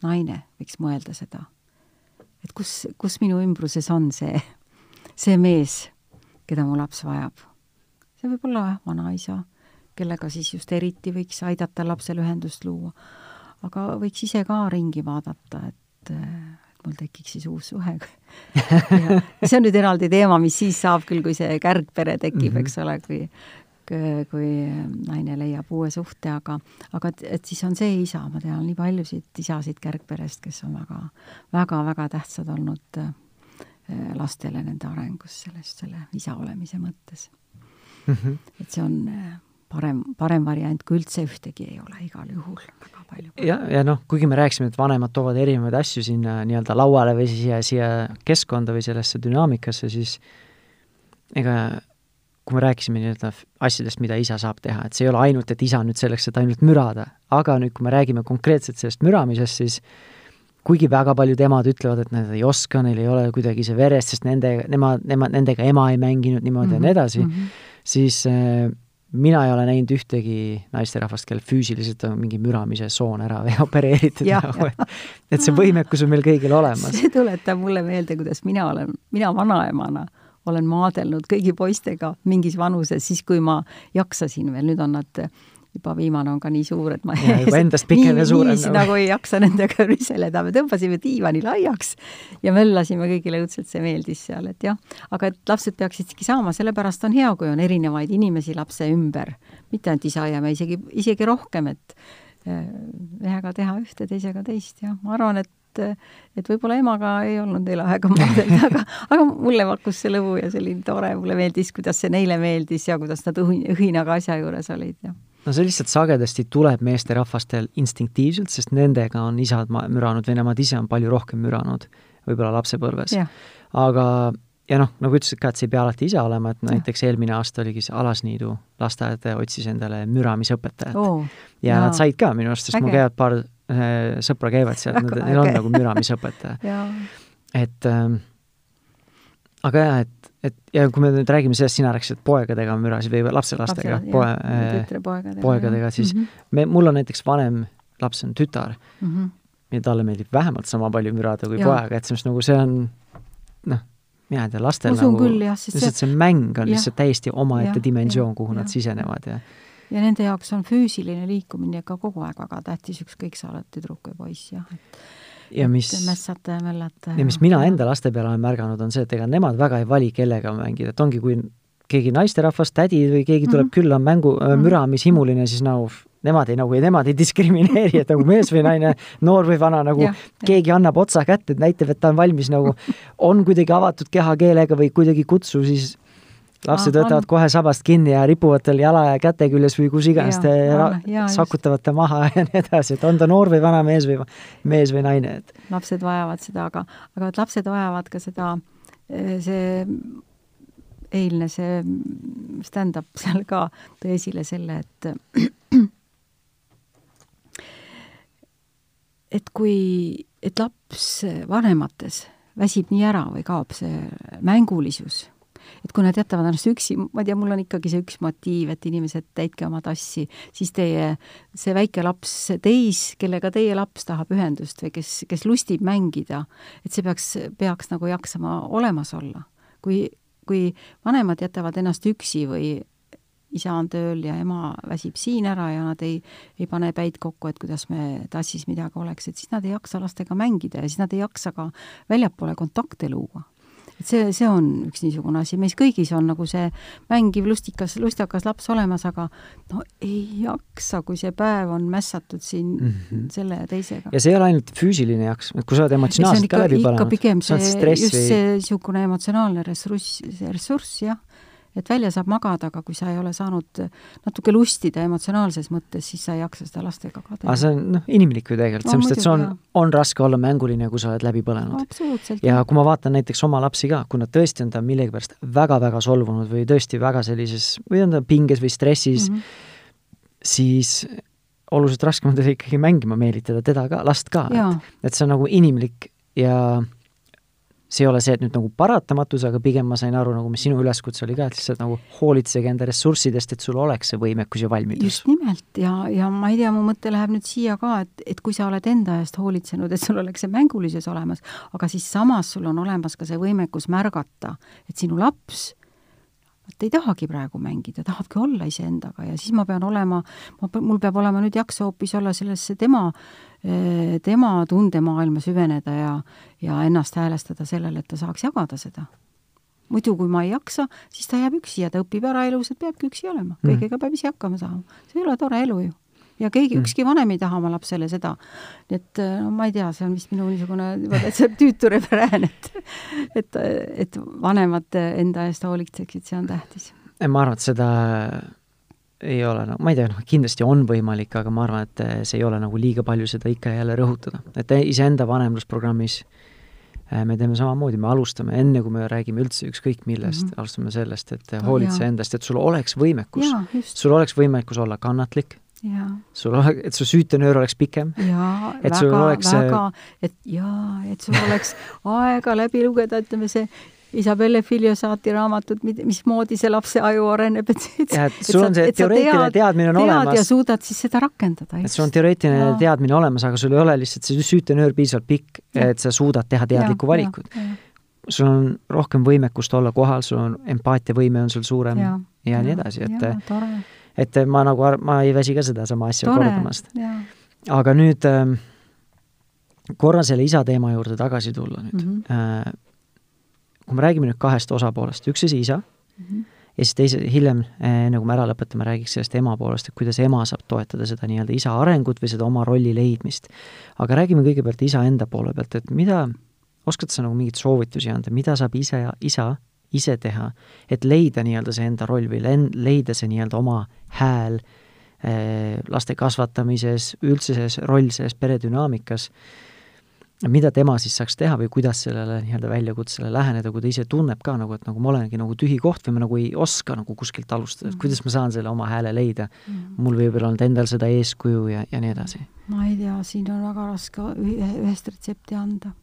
naine võiks mõelda seda, et kus, kus minu ümbruses on see, see mees, keda mu laps vajab. see võib olla vanaisa, kellega siis just eriti võiks aidata lapsel ühendust luua. aga võiks ise ka ringi vaadata, et mul tekiks siis uus suhe [LAUGHS] see on nüüd eraldi teema, mis siis saab küll, kui see kärgpere tekib mm, -hmm. eks ole, kui kui naine leiab uue suhte, aga, aga et, et siis on see isa, ma tean nii paljusid isasid kärgperest, kes on väga, väga, väga tähtsad olnud äh, lastele nende arengus, sellest, selle isa olemise mõttes mm. -hmm. et see on äh, parem, parem variant, kui üldse ühtegi ei ole igal juhul väga palju. ja, ja noh, kuigi me rääkisime, et vanemad toovad erinevaid asju sinna nii-öelda lauale või siia, siia keskkonda või sellesse dünaamikasse, siis ega kui me rääkisime nii-öelda asjadest, mida isa saab teha, et see ei ole ainult, et isa nüüd selleks, et ainult mürada, aga nüüd, kui me räägime konkreetselt sellest müramisest, siis kuigi väga paljud emad ütlevad, et nad ei oska, neil ei ole kuidagi see veres, sest nende, nemad, nemad, nendega ema ei mänginud niimoodi mm -hmm. ja nii edasi mm, -hmm. siis äh, mina ei ole näinud ühtegi naisterahvast, kellel füüsiliselt on mingi müramise soon ära või [LAUGHS] opereeritud nagu, et et see võimekus on meil kõigil olemas. see tuletab mulle meelde, kuidas mina olen, mina vanaemana olen maadelnud kõigi poistega mingis vanuses, siis kui ma jaksasin veel, nüüd on nad juba viimane on ka nii suur, et ma ja, juba [LAUGHS] endast pikem ja suurem. niiviisi nagu ei jaksa nendega riseleda, me tõmbasime diivani laiaks ja möllasime, kõigile õudselt see meeldis seal, et jah, aga et lapsed peaksid siiski saama, sellepärast on hea, kui on erinevaid inimesi lapse ümber, mitte ainult isa ja me isegi, isegi rohkem, et ühega eh, teha ühte, teisega teist, jah, ma arvan, et et võib-olla emaga ei olnud neil aega maadelda, aga, aga mulle pakkus see lõbu ja see oli tore, mulle meeldis, kuidas see neile meeldis ja kuidas nad õhin-, õhinaga asja juures olid ja no see lihtsalt sagedasti tuleb meesterahvastel instinktiivselt, sest nendega on isad müranud või nemad ise on palju rohkem müranud võib-olla lapsepõlves. aga, ja noh, nagu ütlesid ka, et see ei pea alati isa olema, et näiteks eelmine aasta oligi see Alasniidu lasteaed otsis endale müramisõpetajat oh,. ja jaa. nad said ka minu arust, sest Äge. mul käivad paar äh, sõpra käivad seal, [LAUGHS] neil on nagu müramisõpetaja et ähm, aga jah, et, et ja kui me nüüd räägime sellest, sina rääkisid poegadega mürasid või lapselastega, poe, tütrepoegadega, poegadega, siis mm -hmm. me, mul on näiteks vanem laps on tütar mm -hmm. ja talle meeldib vähemalt sama palju mürada kui ja. poega, et selles mõttes nagu see on noh, mina ei tea, lastel Usun nagu küll, jah, lihtsalt see mäng on lihtsalt täiesti omaette dimensioon, kuhu ja, nad sisenevad ja ja nende jaoks on füüsiline liikumine ikka kogu aeg väga tähtis, ükskõik sa oled tüdruk või poiss, jah, et ja mis mässata ja möllata. ja mis mina enda laste peale olen märganud, on see, et ega nemad väga ei vali, kellega mängida, et ongi, kui keegi naisterahvas, tädi või keegi tuleb mm -hmm. külla mängu äh, mhm. müramamishimuline, siis nagu nemad ei nagu, nemad ei diskrimineeri, et nagu mees või naine, noor või vana, nagu ja, keegi ja. annab otsa kätte, et näitab, et ta on valmis nagu, [LAUGHS] on kuidagi avatud kehakeelega või kuidagi kutsu, siis lapsed võtavad on. kohe sabast kinni ja ripuvad tal jala ja käte küljes või kus iganes, sakutavad ta maha [LAUGHS] ja nii edasi, et on ta noor või vana mees või mees või naine, et. lapsed vajavad seda, aga, aga et lapsed vajavad ka seda, eh, see eilne see stand-up [LAUGHS] seal ka tõi esile selle, et [CLEARS THROAT] et kui, et laps vanemates väsib nii ära või kaob see mängulisus et kui nad jätavad ennast üksi, ma ei tea, mul on ikkagi see üks motiiv, et inimesed, täitke oma tassi, siis teie, see väike laps, teis, kellega teie laps tahab ühendust või kes, kes lustib mängida, et see peaks, peaks nagu jaksama olemas olla. kui, kui vanemad jätavad ennast üksi või isa on tööl ja ema väsib siin ära ja nad ei, ei pane päid kokku, et kuidas me tassis midagi oleks, et siis nad ei jaksa lastega mängida ja siis nad ei jaksa ka väljapoole kontakte luua et see, see on üks niisugune asi, meis kõigis on nagu see mängiv lustikas, lustakas laps olemas, aga no ei jaksa, kui see päev on mässatud siin mm -hmm. selle ja teisega. ja see ei ole ainult füüsiline jaks, et kui sa oled emotsionaalselt ka läbi põlenud, pigem see, just see niisugune emotsionaalne ressurss, ressurss, jah et välja saab magada, aga kui sa ei ole saanud natuke lustida emotsionaalses mõttes, siis sa ei jaksa seda lastega ka teha. aga see on noh, inimlik ju tegelikult no,, sellepärast et see on, on raske olla mänguline, kui sa oled läbi põlenud. ja kui ma vaatan näiteks oma lapsi ka, kui nad tõesti on ta millegipärast väga-väga solvunud või tõesti väga sellises, või on ta pinges või stressis mm, -hmm. siis oluliselt raskem on teda ikkagi mängima meelitada, teda ka, last ka, et, et see on nagu inimlik ja see ei ole see, et nüüd nagu paratamatus, aga pigem ma sain aru nagu, mis sinu üleskutse oli ka, et lihtsalt nagu hoolitsege enda ressurssidest, et sul oleks see võimekus ja valmidus. just nimelt ja, ja ma ei tea, mu mõte läheb nüüd siia ka, et, et kui sa oled enda eest hoolitsenud, et sul oleks see mängulisus olemas, aga siis samas sul on olemas ka see võimekus märgata, et sinu laps vot ei tahagi praegu mängida, tahabki olla iseendaga ja siis ma pean olema, ma, mul peab olema nüüd jaksa hoopis olla sellesse tema, eh, tema tundemaailma süveneda ja, ja ennast häälestada sellele, et ta saaks jagada seda. muidu, kui ma ei jaksa, siis ta jääb üksi ja ta õpib ära elus, et peabki üksi olema, mm. kõigega peab ise hakkama saama. see ei ole tore elu ju ja keegi mm., ükski vanem ei taha oma lapsele seda. et no ma ei tea, see on vist minu niisugune täitsa tüütu referään, et et, et vanemad enda eest hoolitseksid, see on tähtis. ma arvan, et seda ei ole, no ma ei tea, noh, kindlasti on võimalik, aga ma arvan, et see ei ole nagu liiga palju seda ikka ja jälle rõhutada. et iseenda vanemlusprogrammis äh, me teeme samamoodi, me alustame, enne kui me räägime üldse ükskõik millest mm, -hmm. alustame sellest, et hoolitse endast, et sul oleks võimekus, sul oleks võimekus olla kannatlik, sul ole-, et su süütenöör oleks pikem. jaa, väga, väga, et jaa, et sul oleks aega läbi lugeda, ütleme see Isabelle Filiosaati raamatut, mismoodi see lapse aju areneb, et ja, et sul on see teoreetiline tead, teadmine on tead olemas. ja suudad siis seda rakendada. et sul on teoreetiline ja. teadmine olemas, aga sul ei ole lihtsalt see süütenöör piisavalt pikk, et sa suudad teha teadlikku valikut. sul on rohkem võimekust olla kohal, sul on empaatiavõime on sul suurem ja, ja, ja nii edasi, et ja, tore et ma nagu, ma ei väsi ka sedasama asja Tore, kordamast. aga nüüd äh, korra selle isa teema juurde tagasi tulla nüüd mm. -hmm. Kui me räägime nüüd kahest osapoolest, üks asi isa mm -hmm. ja siis teise, hiljem, enne äh, kui me ära lõpetame, räägiks sellest ema poolest, et kuidas ema saab toetada seda nii-öelda isa arengut või seda oma rolli leidmist. aga räägime kõigepealt isa enda poole pealt, et mida, oskad sa nagu mingeid soovitusi anda, mida saab ise, isa ise teha, et leida nii-öelda see enda roll või leida see nii-öelda oma hääl eh, laste kasvatamises, üldse selles roll selles peredünaamikas, mida tema siis saaks teha või kuidas sellele nii-öelda väljakutsele läheneda, kui ta ise tunneb ka nagu, et nagu ma olengi nagu tühi koht või ma nagu ei oska nagu kuskilt alustada, et mm. kuidas ma saan selle oma hääle leida mm. -hmm. mul võib-olla olnud endal seda eeskuju ja, ja nii edasi. ma ei tea, siin on väga raske ühe, ühest retsepti anda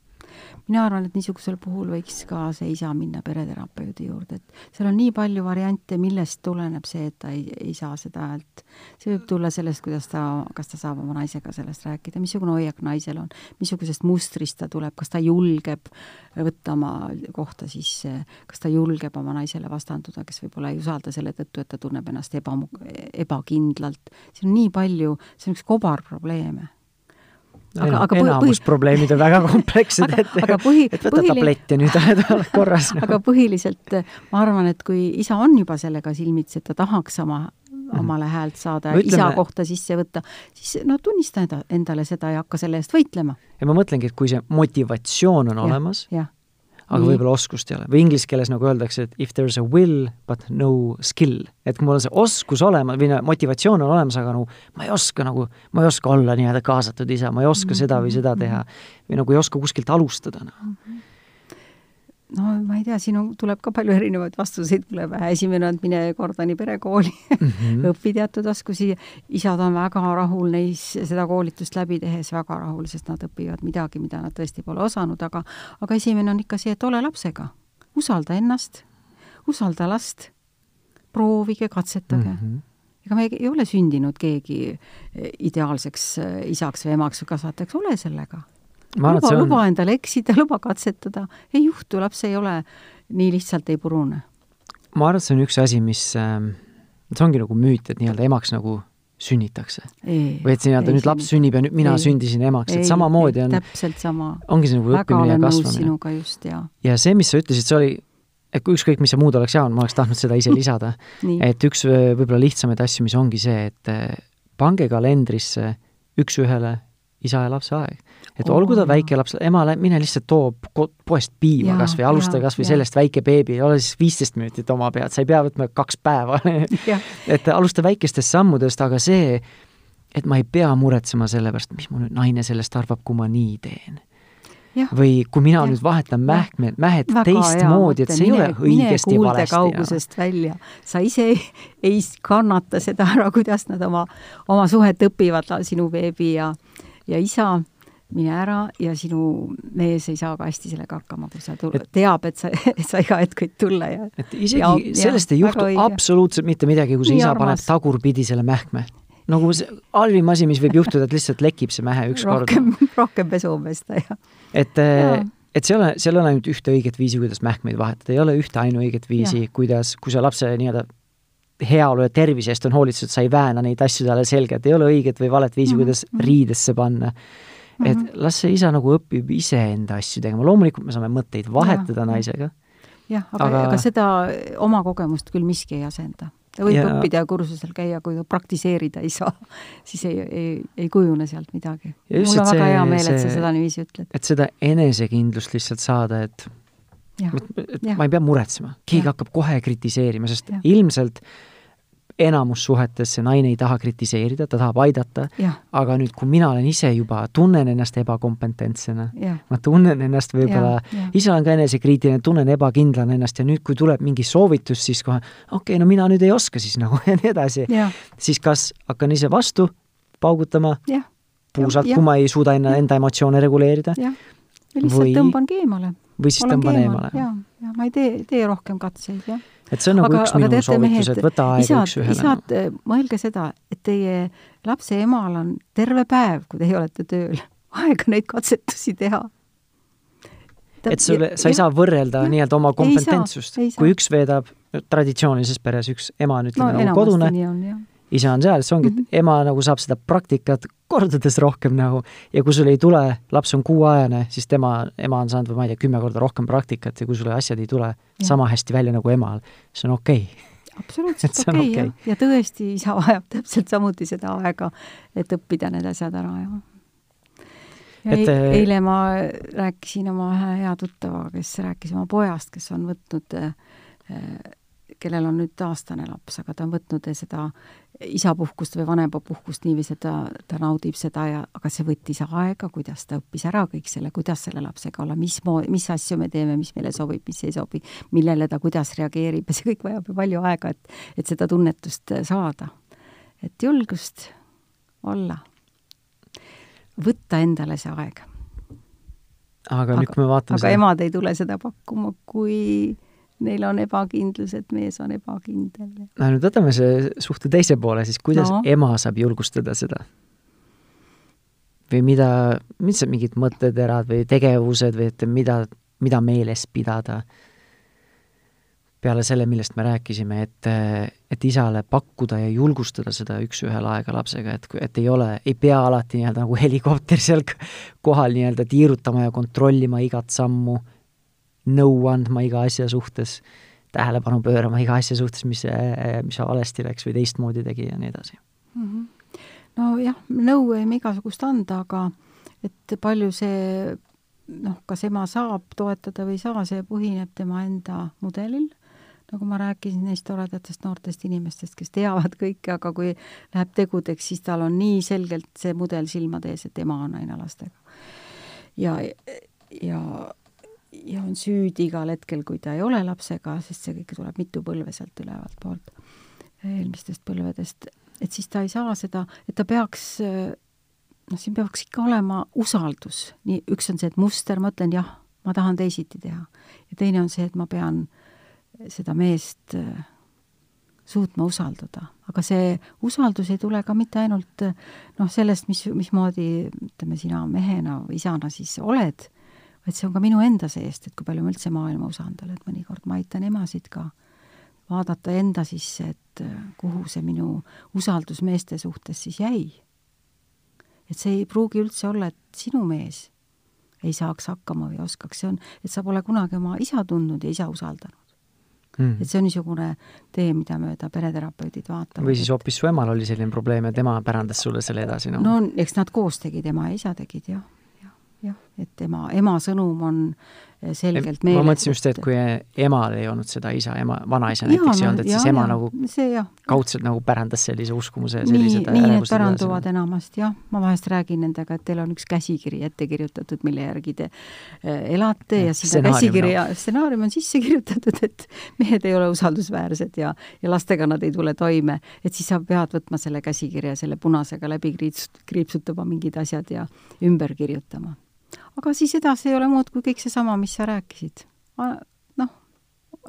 mina arvan, et niisugusel puhul võiks ka see isa minna pereterapeudi juurde, et seal on nii palju variante, millest tuleneb see, et ta ei, ei saa seda häält. see võib tulla sellest, kuidas ta, kas ta saab oma naisega sellest rääkida, missugune hoiak naisel on, missugusest mustrist ta tuleb, kas ta julgeb võtta oma kohta sisse, kas ta julgeb oma naisele vastanduda, kes võib-olla ei usalda selle tõttu, et ta tunneb ennast ebamu-, ebakindlalt. siin on nii palju, see on üks kobarprobleeme aga, aga enamus põhi... probleemid on väga [LAUGHS] komplekssed, et, et võta põhili... tablett ja nüüd oled korras no.. [LAUGHS] aga põhiliselt ma arvan, et kui isa on juba sellega silmitsi, et ta tahaks oma mhm. omale häält saada ja isa kohta sisse võtta, siis no tunnista enda, endale seda ja hakka selle eest võitlema. ja ma mõtlengi, et kui see motivatsioon on ja, olemas, aga võib-olla oskust ei ole. või inglise keeles nagu öeldakse, et if there is a will but no skill. et kui mul on see oskus olemas või motivatsioon on olemas, aga nagu ma ei oska nagu, ma ei oska olla nii-öelda kaasatud isa, ma ei oska mm seda või seda teha. või nagu ei oska kuskilt alustada no. mm. No ma ei tea, siin on, tuleb ka palju erinevaid vastuseid pähe, esimene on, et mine Kordani perekooli mm, -hmm. [LAUGHS] õpi teatud oskusi, isad on väga rahul neis, seda koolitust läbi tehes väga rahul, sest nad õpivad midagi, mida nad tõesti pole osanud, aga aga esimene on ikka see, et ole lapsega. usalda ennast, usalda last, proovige, katsetage mm. -hmm ega me ei ole sündinud keegi ideaalseks isaks või emaks või kasvatajaks, ole sellega luba, on... luba endale eksida, [LAUGHS] luba katsetada, ei juhtu, laps ei ole nii lihtsalt ei purune. ma arvan, et see on üks asi, mis äh,, see ongi nagu müüt, et nii-öelda emaks nagu sünnitakse. või et nii-öelda nüüd laps sünnib ja nüüd mina ei, sündisin emaks, et samamoodi on täpselt sama. ongi see nagu õppimine ja kasvamine. sinuga just, jaa. ja see, mis sa ütlesid, see oli, et kui ükskõik, mis see muud oleks jäänud, ma oleks tahtnud seda ise [LAUGHS] lisada et üks võib-olla lihtsamaid asju, mis ongi see, et äh, pange kalendrisse üks-ühele isa ja lapse aeg et olgu ta väike laps, ema, mine lihtsalt too poest piima kas või alusta kas või sellest väike beebi, ole siis viisteist minutit oma pead, sa ei pea võtma kaks päeva et alusta väikestest sammudest, aga see, et ma ei pea muretsema selle pärast, mis mu nüüd naine sellest arvab, kui ma nii teen. Ja. või kui mina ja. nüüd vahetan mähkmed, mähed teistmoodi, et see ei ole õigesti ja valesti. kaugusest ja. välja, sa ise ei, [LAUGHS] ei kannata seda ära, kuidas nad oma, oma suhet õpivad, sinu beebi ja, ja isa mine ära ja sinu mees ei saa ka hästi sellega hakkama, kui sa tul-, teab, et sa, [LAUGHS] et sa iga hetk võid tulla ja et isegi ja, sellest ja, ei juhtu absoluutselt mitte midagi, kui see isa armas. paneb tagurpidi selle mähkme. nagu see halvim asi, mis võib juhtuda, et lihtsalt lekib see mähe ükskord. rohkem, [LAUGHS] rohkem pesu pesta ja et ja. et see ei ole, seal ole ainult ühte õiget viisi, kuidas mähkmeid vahetada, ei ole ühte ainuõiget viisi, kuidas, kui sa lapse nii-öelda heaolu ja tervise eest on hoolitsetud, sa ei vääna neid asju talle selga, et ei ole õiget või valet viisi mm, -hmm. kuidas mhm. riidesse panna et mm -hmm. las see isa nagu õpib iseenda asju tegema, loomulikult me saame mõtteid vahetada ja. naisega. jah, aga, aga, aga seda oma kogemust küll miski ei asenda. ta võib ja... õppida ja kursusel käia, kui ta praktiseerida ei saa, [LAUGHS] siis ei, ei, ei kujune sealt midagi. mul on väga hea meel, et sa seda niiviisi ütled. et seda enesekindlust lihtsalt saada, et Ja, et ja. ma ei pea muretsema, keegi ja. hakkab kohe kritiseerima, sest ja. ilmselt enamus suhetes see naine ei taha kritiseerida, ta tahab aidata, aga nüüd, kui mina olen ise juba, tunnen ennast ebakompetentsena, ma tunnen ennast võib-olla, ise olen ka enesekriitiline, tunnen ebakindlana ennast ja nüüd, kui tuleb mingi soovitus, siis kohe okei okay,, no mina nüüd ei oska siis nagu [LAUGHS] ja nii edasi. siis kas hakkan ise vastu paugutama, puusalt, kui ma ei suuda enda, enda emotsioone reguleerida. lihtsalt või, tõmbangi eemale. Või siis tõmban eemale. jaa, ja ma ei tee, tee rohkem katseid, jah et see on nagu aga, üks minu soovitus, et võta aega üks-ühele. isad, mõelge seda, et teie lapse emal on terve päev, kui teie olete tööl, [LAUGHS] aega neid katsetusi teha. et sulle, sa ei saa võrrelda nii-öelda oma kompetentsust. kui üks veedab traditsioonilises peres, üks ema on, ütleme no, nagu kodune, isa on seal, siis ongi mm, -hmm. ema nagu saab seda praktikat kordades rohkem nagu ja kui sul ei tule, laps on kuuajane, siis tema, ema on saanud, ma ei tea, kümme korda rohkem praktikat ja kui sulle asjad ei tule ja. sama hästi välja nagu emal, see on okei okay. absoluutselt [LAUGHS] okei okay, okay. ja, ja tõesti, isa vajab täpselt samuti seda aega, et õppida need asjad ära ja ja et, e eile ma rääkisin oma ühe hea tuttavaga, kes rääkis oma pojast, kes on võtnud äh, kellel on nüüd aastane laps, aga ta on võtnud seda isapuhkust või vanemapuhkust niiviisi, et ta, ta naudib seda ja, aga see võttis aega, kuidas ta õppis ära kõik selle, kuidas selle lapsega olla, mis moo-, mis asju me teeme, mis meile sobib, mis ei sobi, millele ta kuidas reageerib ja see kõik vajab ju palju aega, et, et seda tunnetust saada. et julgust olla, võtta endale see aeg aga nüüd, kui me vaatame aga seda... emad ei tule seda pakkuma, kui neil on ebakindlus, et mees on ebakindel. no nüüd võtame see suhte teise poole, siis kuidas no. ema saab julgustada seda? või mida, mis mingid mõtteterad või tegevused või et mida, mida meeles pidada peale selle, millest me rääkisime, et, et isale pakkuda ja julgustada seda üks-ühele aega lapsega, et, et ei ole, ei pea alati nii-öelda nagu helikopter seal kohal nii-öelda tiirutama ja kontrollima igat sammu, nõu andma iga asja suhtes, tähelepanu pöörama iga asja suhtes, mis, mis valesti läks või teistmoodi tegi ja nii edasi mm. -hmm nojah, nõu võime igasugust anda, aga et palju see noh, kas ema saab toetada või ei saa, see põhineb tema enda mudelil, nagu ma rääkisin neist toredatest noortest inimestest, kes teavad kõike, aga kui läheb tegudeks, siis tal on nii selgelt see mudel silmade ees, et ema on aina lastega. ja, ja, ja on süüdi igal hetkel, kui ta ei ole lapsega, sest see kõik tuleb mitu põlve sealt ülevalt poolt, eelmistest põlvedest. Et siis ta ei saa seda, et ta peaks noh, siin peaks ikka olema usaldus, nii, üks on see, et muster, ma ütlen jah, ma tahan teisiti teha. ja teine on see, et ma pean seda meest suutma usaldada, aga see usaldus ei tule ka mitte ainult noh, sellest, mis, mismoodi ütleme, sina mehena või isana siis oled, vaid see on ka minu enda seest, et kui palju ma üldse maailma usaldan, et mõnikord ma aitan emasid ka vaadata enda sisse, et äh, kuhu see minu usaldus meeste suhtes siis jäi. et see ei pruugi üldse olla, et sinu mees ei saaks hakkama või oskaks, see on, et sa pole kunagi oma isa tundnud ja isa usaldanud mm.. et see on niisugune tee, mida mööda pereterapeudid vaatavad. või siis hoopis su emal oli selline probleem ja tema pärandas sulle selle edasi, noh? no eks nad koos tegid, ema ja isa tegid, jah. jah, jah, et ema, ema sõnum on selgelt meeles. ma mõtlesin just, et kui emal ei olnud seda isa, ema, vanaisa näiteks ei olnud, et ja, siis ema ja, nagu see, kaudselt nagu pärandas sellise uskumuse ja nii, nii need päranduvad edasi. enamasti, jah. ma vahest räägin nendega, et teil on üks käsikiri ette kirjutatud, mille järgi te äh, elate ja, ja sinna käsikirja no. stsenaarium on sisse kirjutatud, et mehed ei ole usaldusväärsed ja, ja lastega nad ei tule toime, et siis sa pead võtma selle käsikirja, selle punasega läbi kriips-, kriipsutama mingid asjad ja ümber kirjutama aga siis edasi ei ole muud kui kõik seesama, mis sa rääkisid. noh,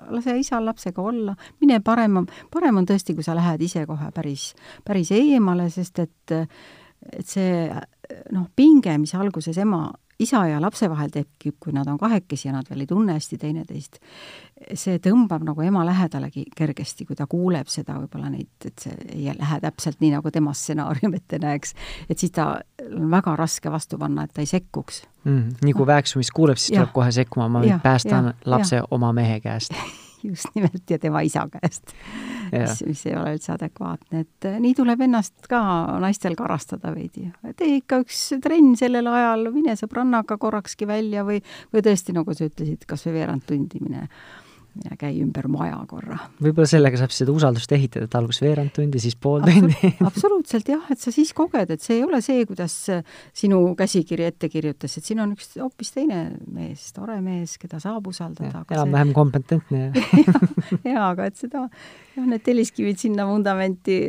lase isal lapsega olla, mine parem, parem on tõesti, kui sa lähed ise kohe päris, päris eemale, sest et et see noh, pinge, mis alguses ema isa ja lapse vahel tekib, kui nad on kahekesi ja nad veel ei tunne hästi teineteist, see tõmbab nagu ema lähedalegi kergesti, kui ta kuuleb seda võib-olla neid, et see ei lähe täpselt nii, nagu tema stsenaarium ette näeks, et siis ta väga raske vastu panna, et ta ei sekkuks mm,. nii kui no. vääksumist kuuleb, siis ja. tuleb kohe sekkuma, ma nüüd päästan ja, lapse ja. oma mehe käest [LAUGHS] just nimelt, ja tema isa käest. mis, mis ei ole üldse adekvaatne, et eh, nii tuleb ennast ka naistel karastada veidi. tee ikka üks trenn sellel ajal, mine sõbrannaga korrakski välja või, või tõesti, nagu sa ütlesid, kas või veerand tundi mine ja käi ümber maja korra. võib-olla sellega saab seda usaldust ehitada, et alguses veerand tundi, siis pool tundi [LAUGHS] absoluutselt jah, et sa siis koged, et see ei ole see, kuidas sinu käsikiri ette kirjutas, et siin on üks hoopis teine mees, tore mees, keda saab usaldada. enam-vähem see... kompetentne [LAUGHS] jaa, aga et seda, jah, need telliskivid sinna vundamenti,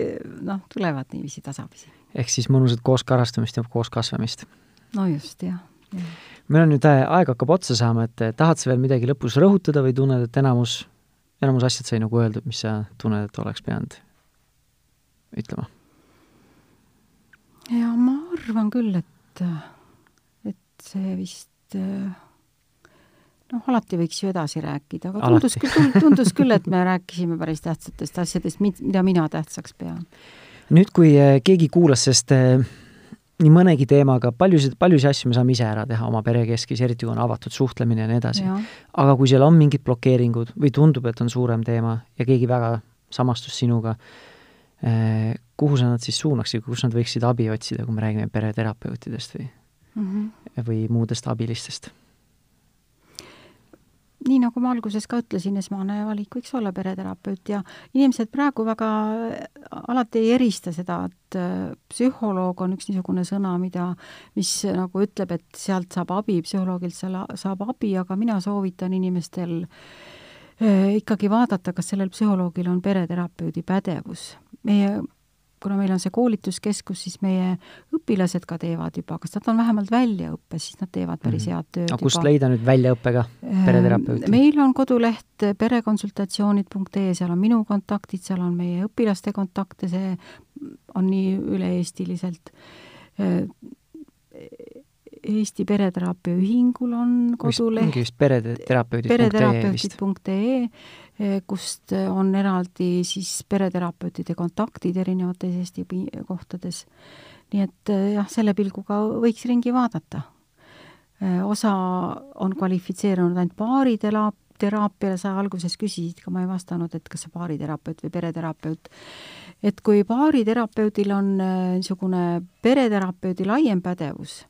noh, tulevad niiviisi tasapisi. ehk siis mõnusat koos karastamist ja koos kasvamist. no just, jah, jah meil on nüüd aeg hakkab otsa saama, et tahad sa veel midagi lõpus rõhutada või tunned, et enamus, enamus asjad sai nagu öeldud, mis sa tunned, et oleks pidanud ütlema? ja ma arvan küll, et, et see vist noh, alati võiks ju edasi rääkida, aga tundus küll, tundus küll, et me [LAUGHS] rääkisime päris tähtsatest asjadest, mida mina tähtsaks pean. nüüd, kui äh, keegi kuulas, sest nii mõnegi teemaga, paljusid, paljusid asju me saame ise ära teha oma perekeskis, eriti kui on avatud suhtlemine ja nii edasi. aga kui seal on mingid blokeeringud või tundub, et on suurem teema ja keegi väga samastus sinuga eh,, kuhu sa nad siis suunaksid, kus nad võiksid abi otsida, kui me räägime pereterapeutidest või mm, -hmm. või muudest abilistest? Nii nagu ma alguses ka ütlesin, esmane valik võiks olla pereterapeut ja inimesed praegu väga alati ei erista seda, et äh, psühholoog on üks niisugune sõna, mida, mis nagu ütleb, et sealt saab abi, psühholoogilt saab abi, aga mina soovitan inimestel äh, ikkagi vaadata, kas sellel psühholoogil on pereterapeudi pädevus. meie kuna meil on see koolituskeskus, siis meie õpilased ka teevad juba, kas nad on vähemalt väljaõppes, siis nad teevad päris Mhm. head tööd aga kust juba. leida nüüd väljaõppega pereterapeuti? meil on koduleht perekonsultatsioonid.ee, seal on minu kontaktid, seal on meie õpilaste kontakte, see on nii üle-eestiliselt. Eesti Pereteraapia Ühingul on koduleht mingi vist pereterapeudid.ee vist. pereterapeutid.ee, kust on eraldi siis pereterapeutide kontaktid erinevates Eesti kohtades. nii et jah, selle pilguga võiks ringi vaadata. osa on kvalifitseerunud ainult baariteraap-, teraapiale, sa alguses küsisid ka, ma ei vastanud, et kas sa baariterapeut või pereterapeut. et kui baariterapeudil on niisugune pereterapeudi laiem pädevus,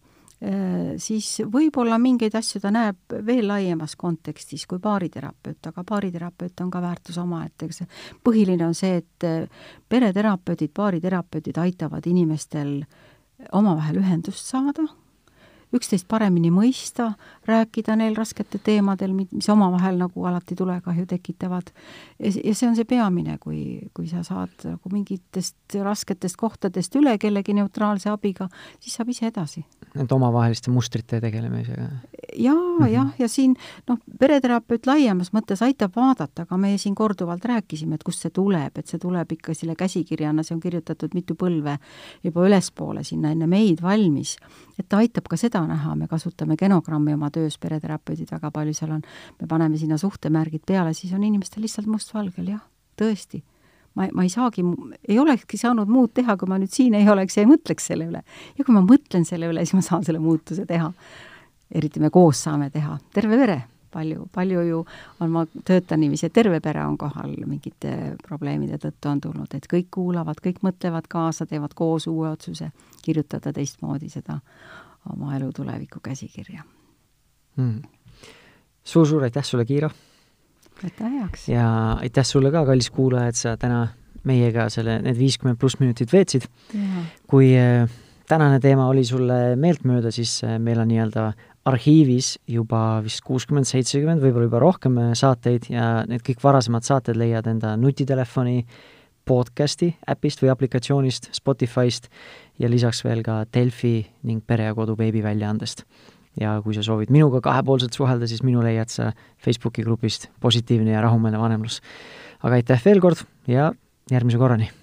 siis võib-olla mingeid asju ta näeb veel laiemas kontekstis kui baariterapeut, aga baariterapeut on ka väärtus omaette, eks põhiline on see, et pereterapeudid, baariterapeudid aitavad inimestel omavahel ühendust saada, üksteist paremini mõista, rääkida neil rasketel teemadel, mis omavahel nagu alati tulekahju tekitavad. ja see on see peamine, kui, kui sa saad nagu mingitest rasketest kohtadest üle kellegi neutraalse abiga, siis saab ise edasi et omavaheliste mustrite tegelemisega. Jaa mm -hmm., jah, ja siin noh, pereterapeut laiemas mõttes aitab vaadata, aga me siin korduvalt rääkisime, et kust see tuleb, et see tuleb ikka selle käsikirjana, see on kirjutatud mitu põlve juba ülespoole sinna enne meid valmis. et ta aitab ka seda näha, me kasutame genogrammi oma töös, pereterapeudid väga palju seal on, me paneme sinna suhtemärgid peale, siis on inimestel lihtsalt mustvalgel, jah, tõesti ma, ma ei saagi, ei olekski saanud muud teha, kui ma nüüd siin ei oleks ja ei mõtleks selle üle. ja kui ma mõtlen selle üle, siis ma saan selle muutuse teha. Eriti me koos saame teha, terve pere, palju, palju ju on, ma töötan niiviisi, et terve pere on kohal mingite probleemide tõttu on tulnud, et kõik kuulavad, kõik mõtlevad kaasa, teevad koos uue otsuse kirjutada teistmoodi seda oma elu tuleviku käsikirja mm.. suur-suur aitäh sulle, Kiira! aitäh heaks! ja aitäh sulle ka, kallis kuulaja, et sa täna meiega selle, need viiskümmend pluss minutit veetsid. kui äh, tänane teema oli sulle meeltmööda, siis äh, meil on nii-öelda arhiivis juba vist kuuskümmend, seitsekümmend, võib-olla juba rohkem äh, saateid ja need kõik varasemad saated leiad enda nutitelefoni podcasti äpist või aplikatsioonist, Spotify'st ja lisaks veel ka Delfi ning Pere ja Kodu veebiväljaandest ja kui sa soovid minuga kahepoolselt suhelda, siis minu leiad sa Facebooki grupist Positiivne ja rahumeelne vanemlus. aga aitäh veel kord ja järgmise korrani!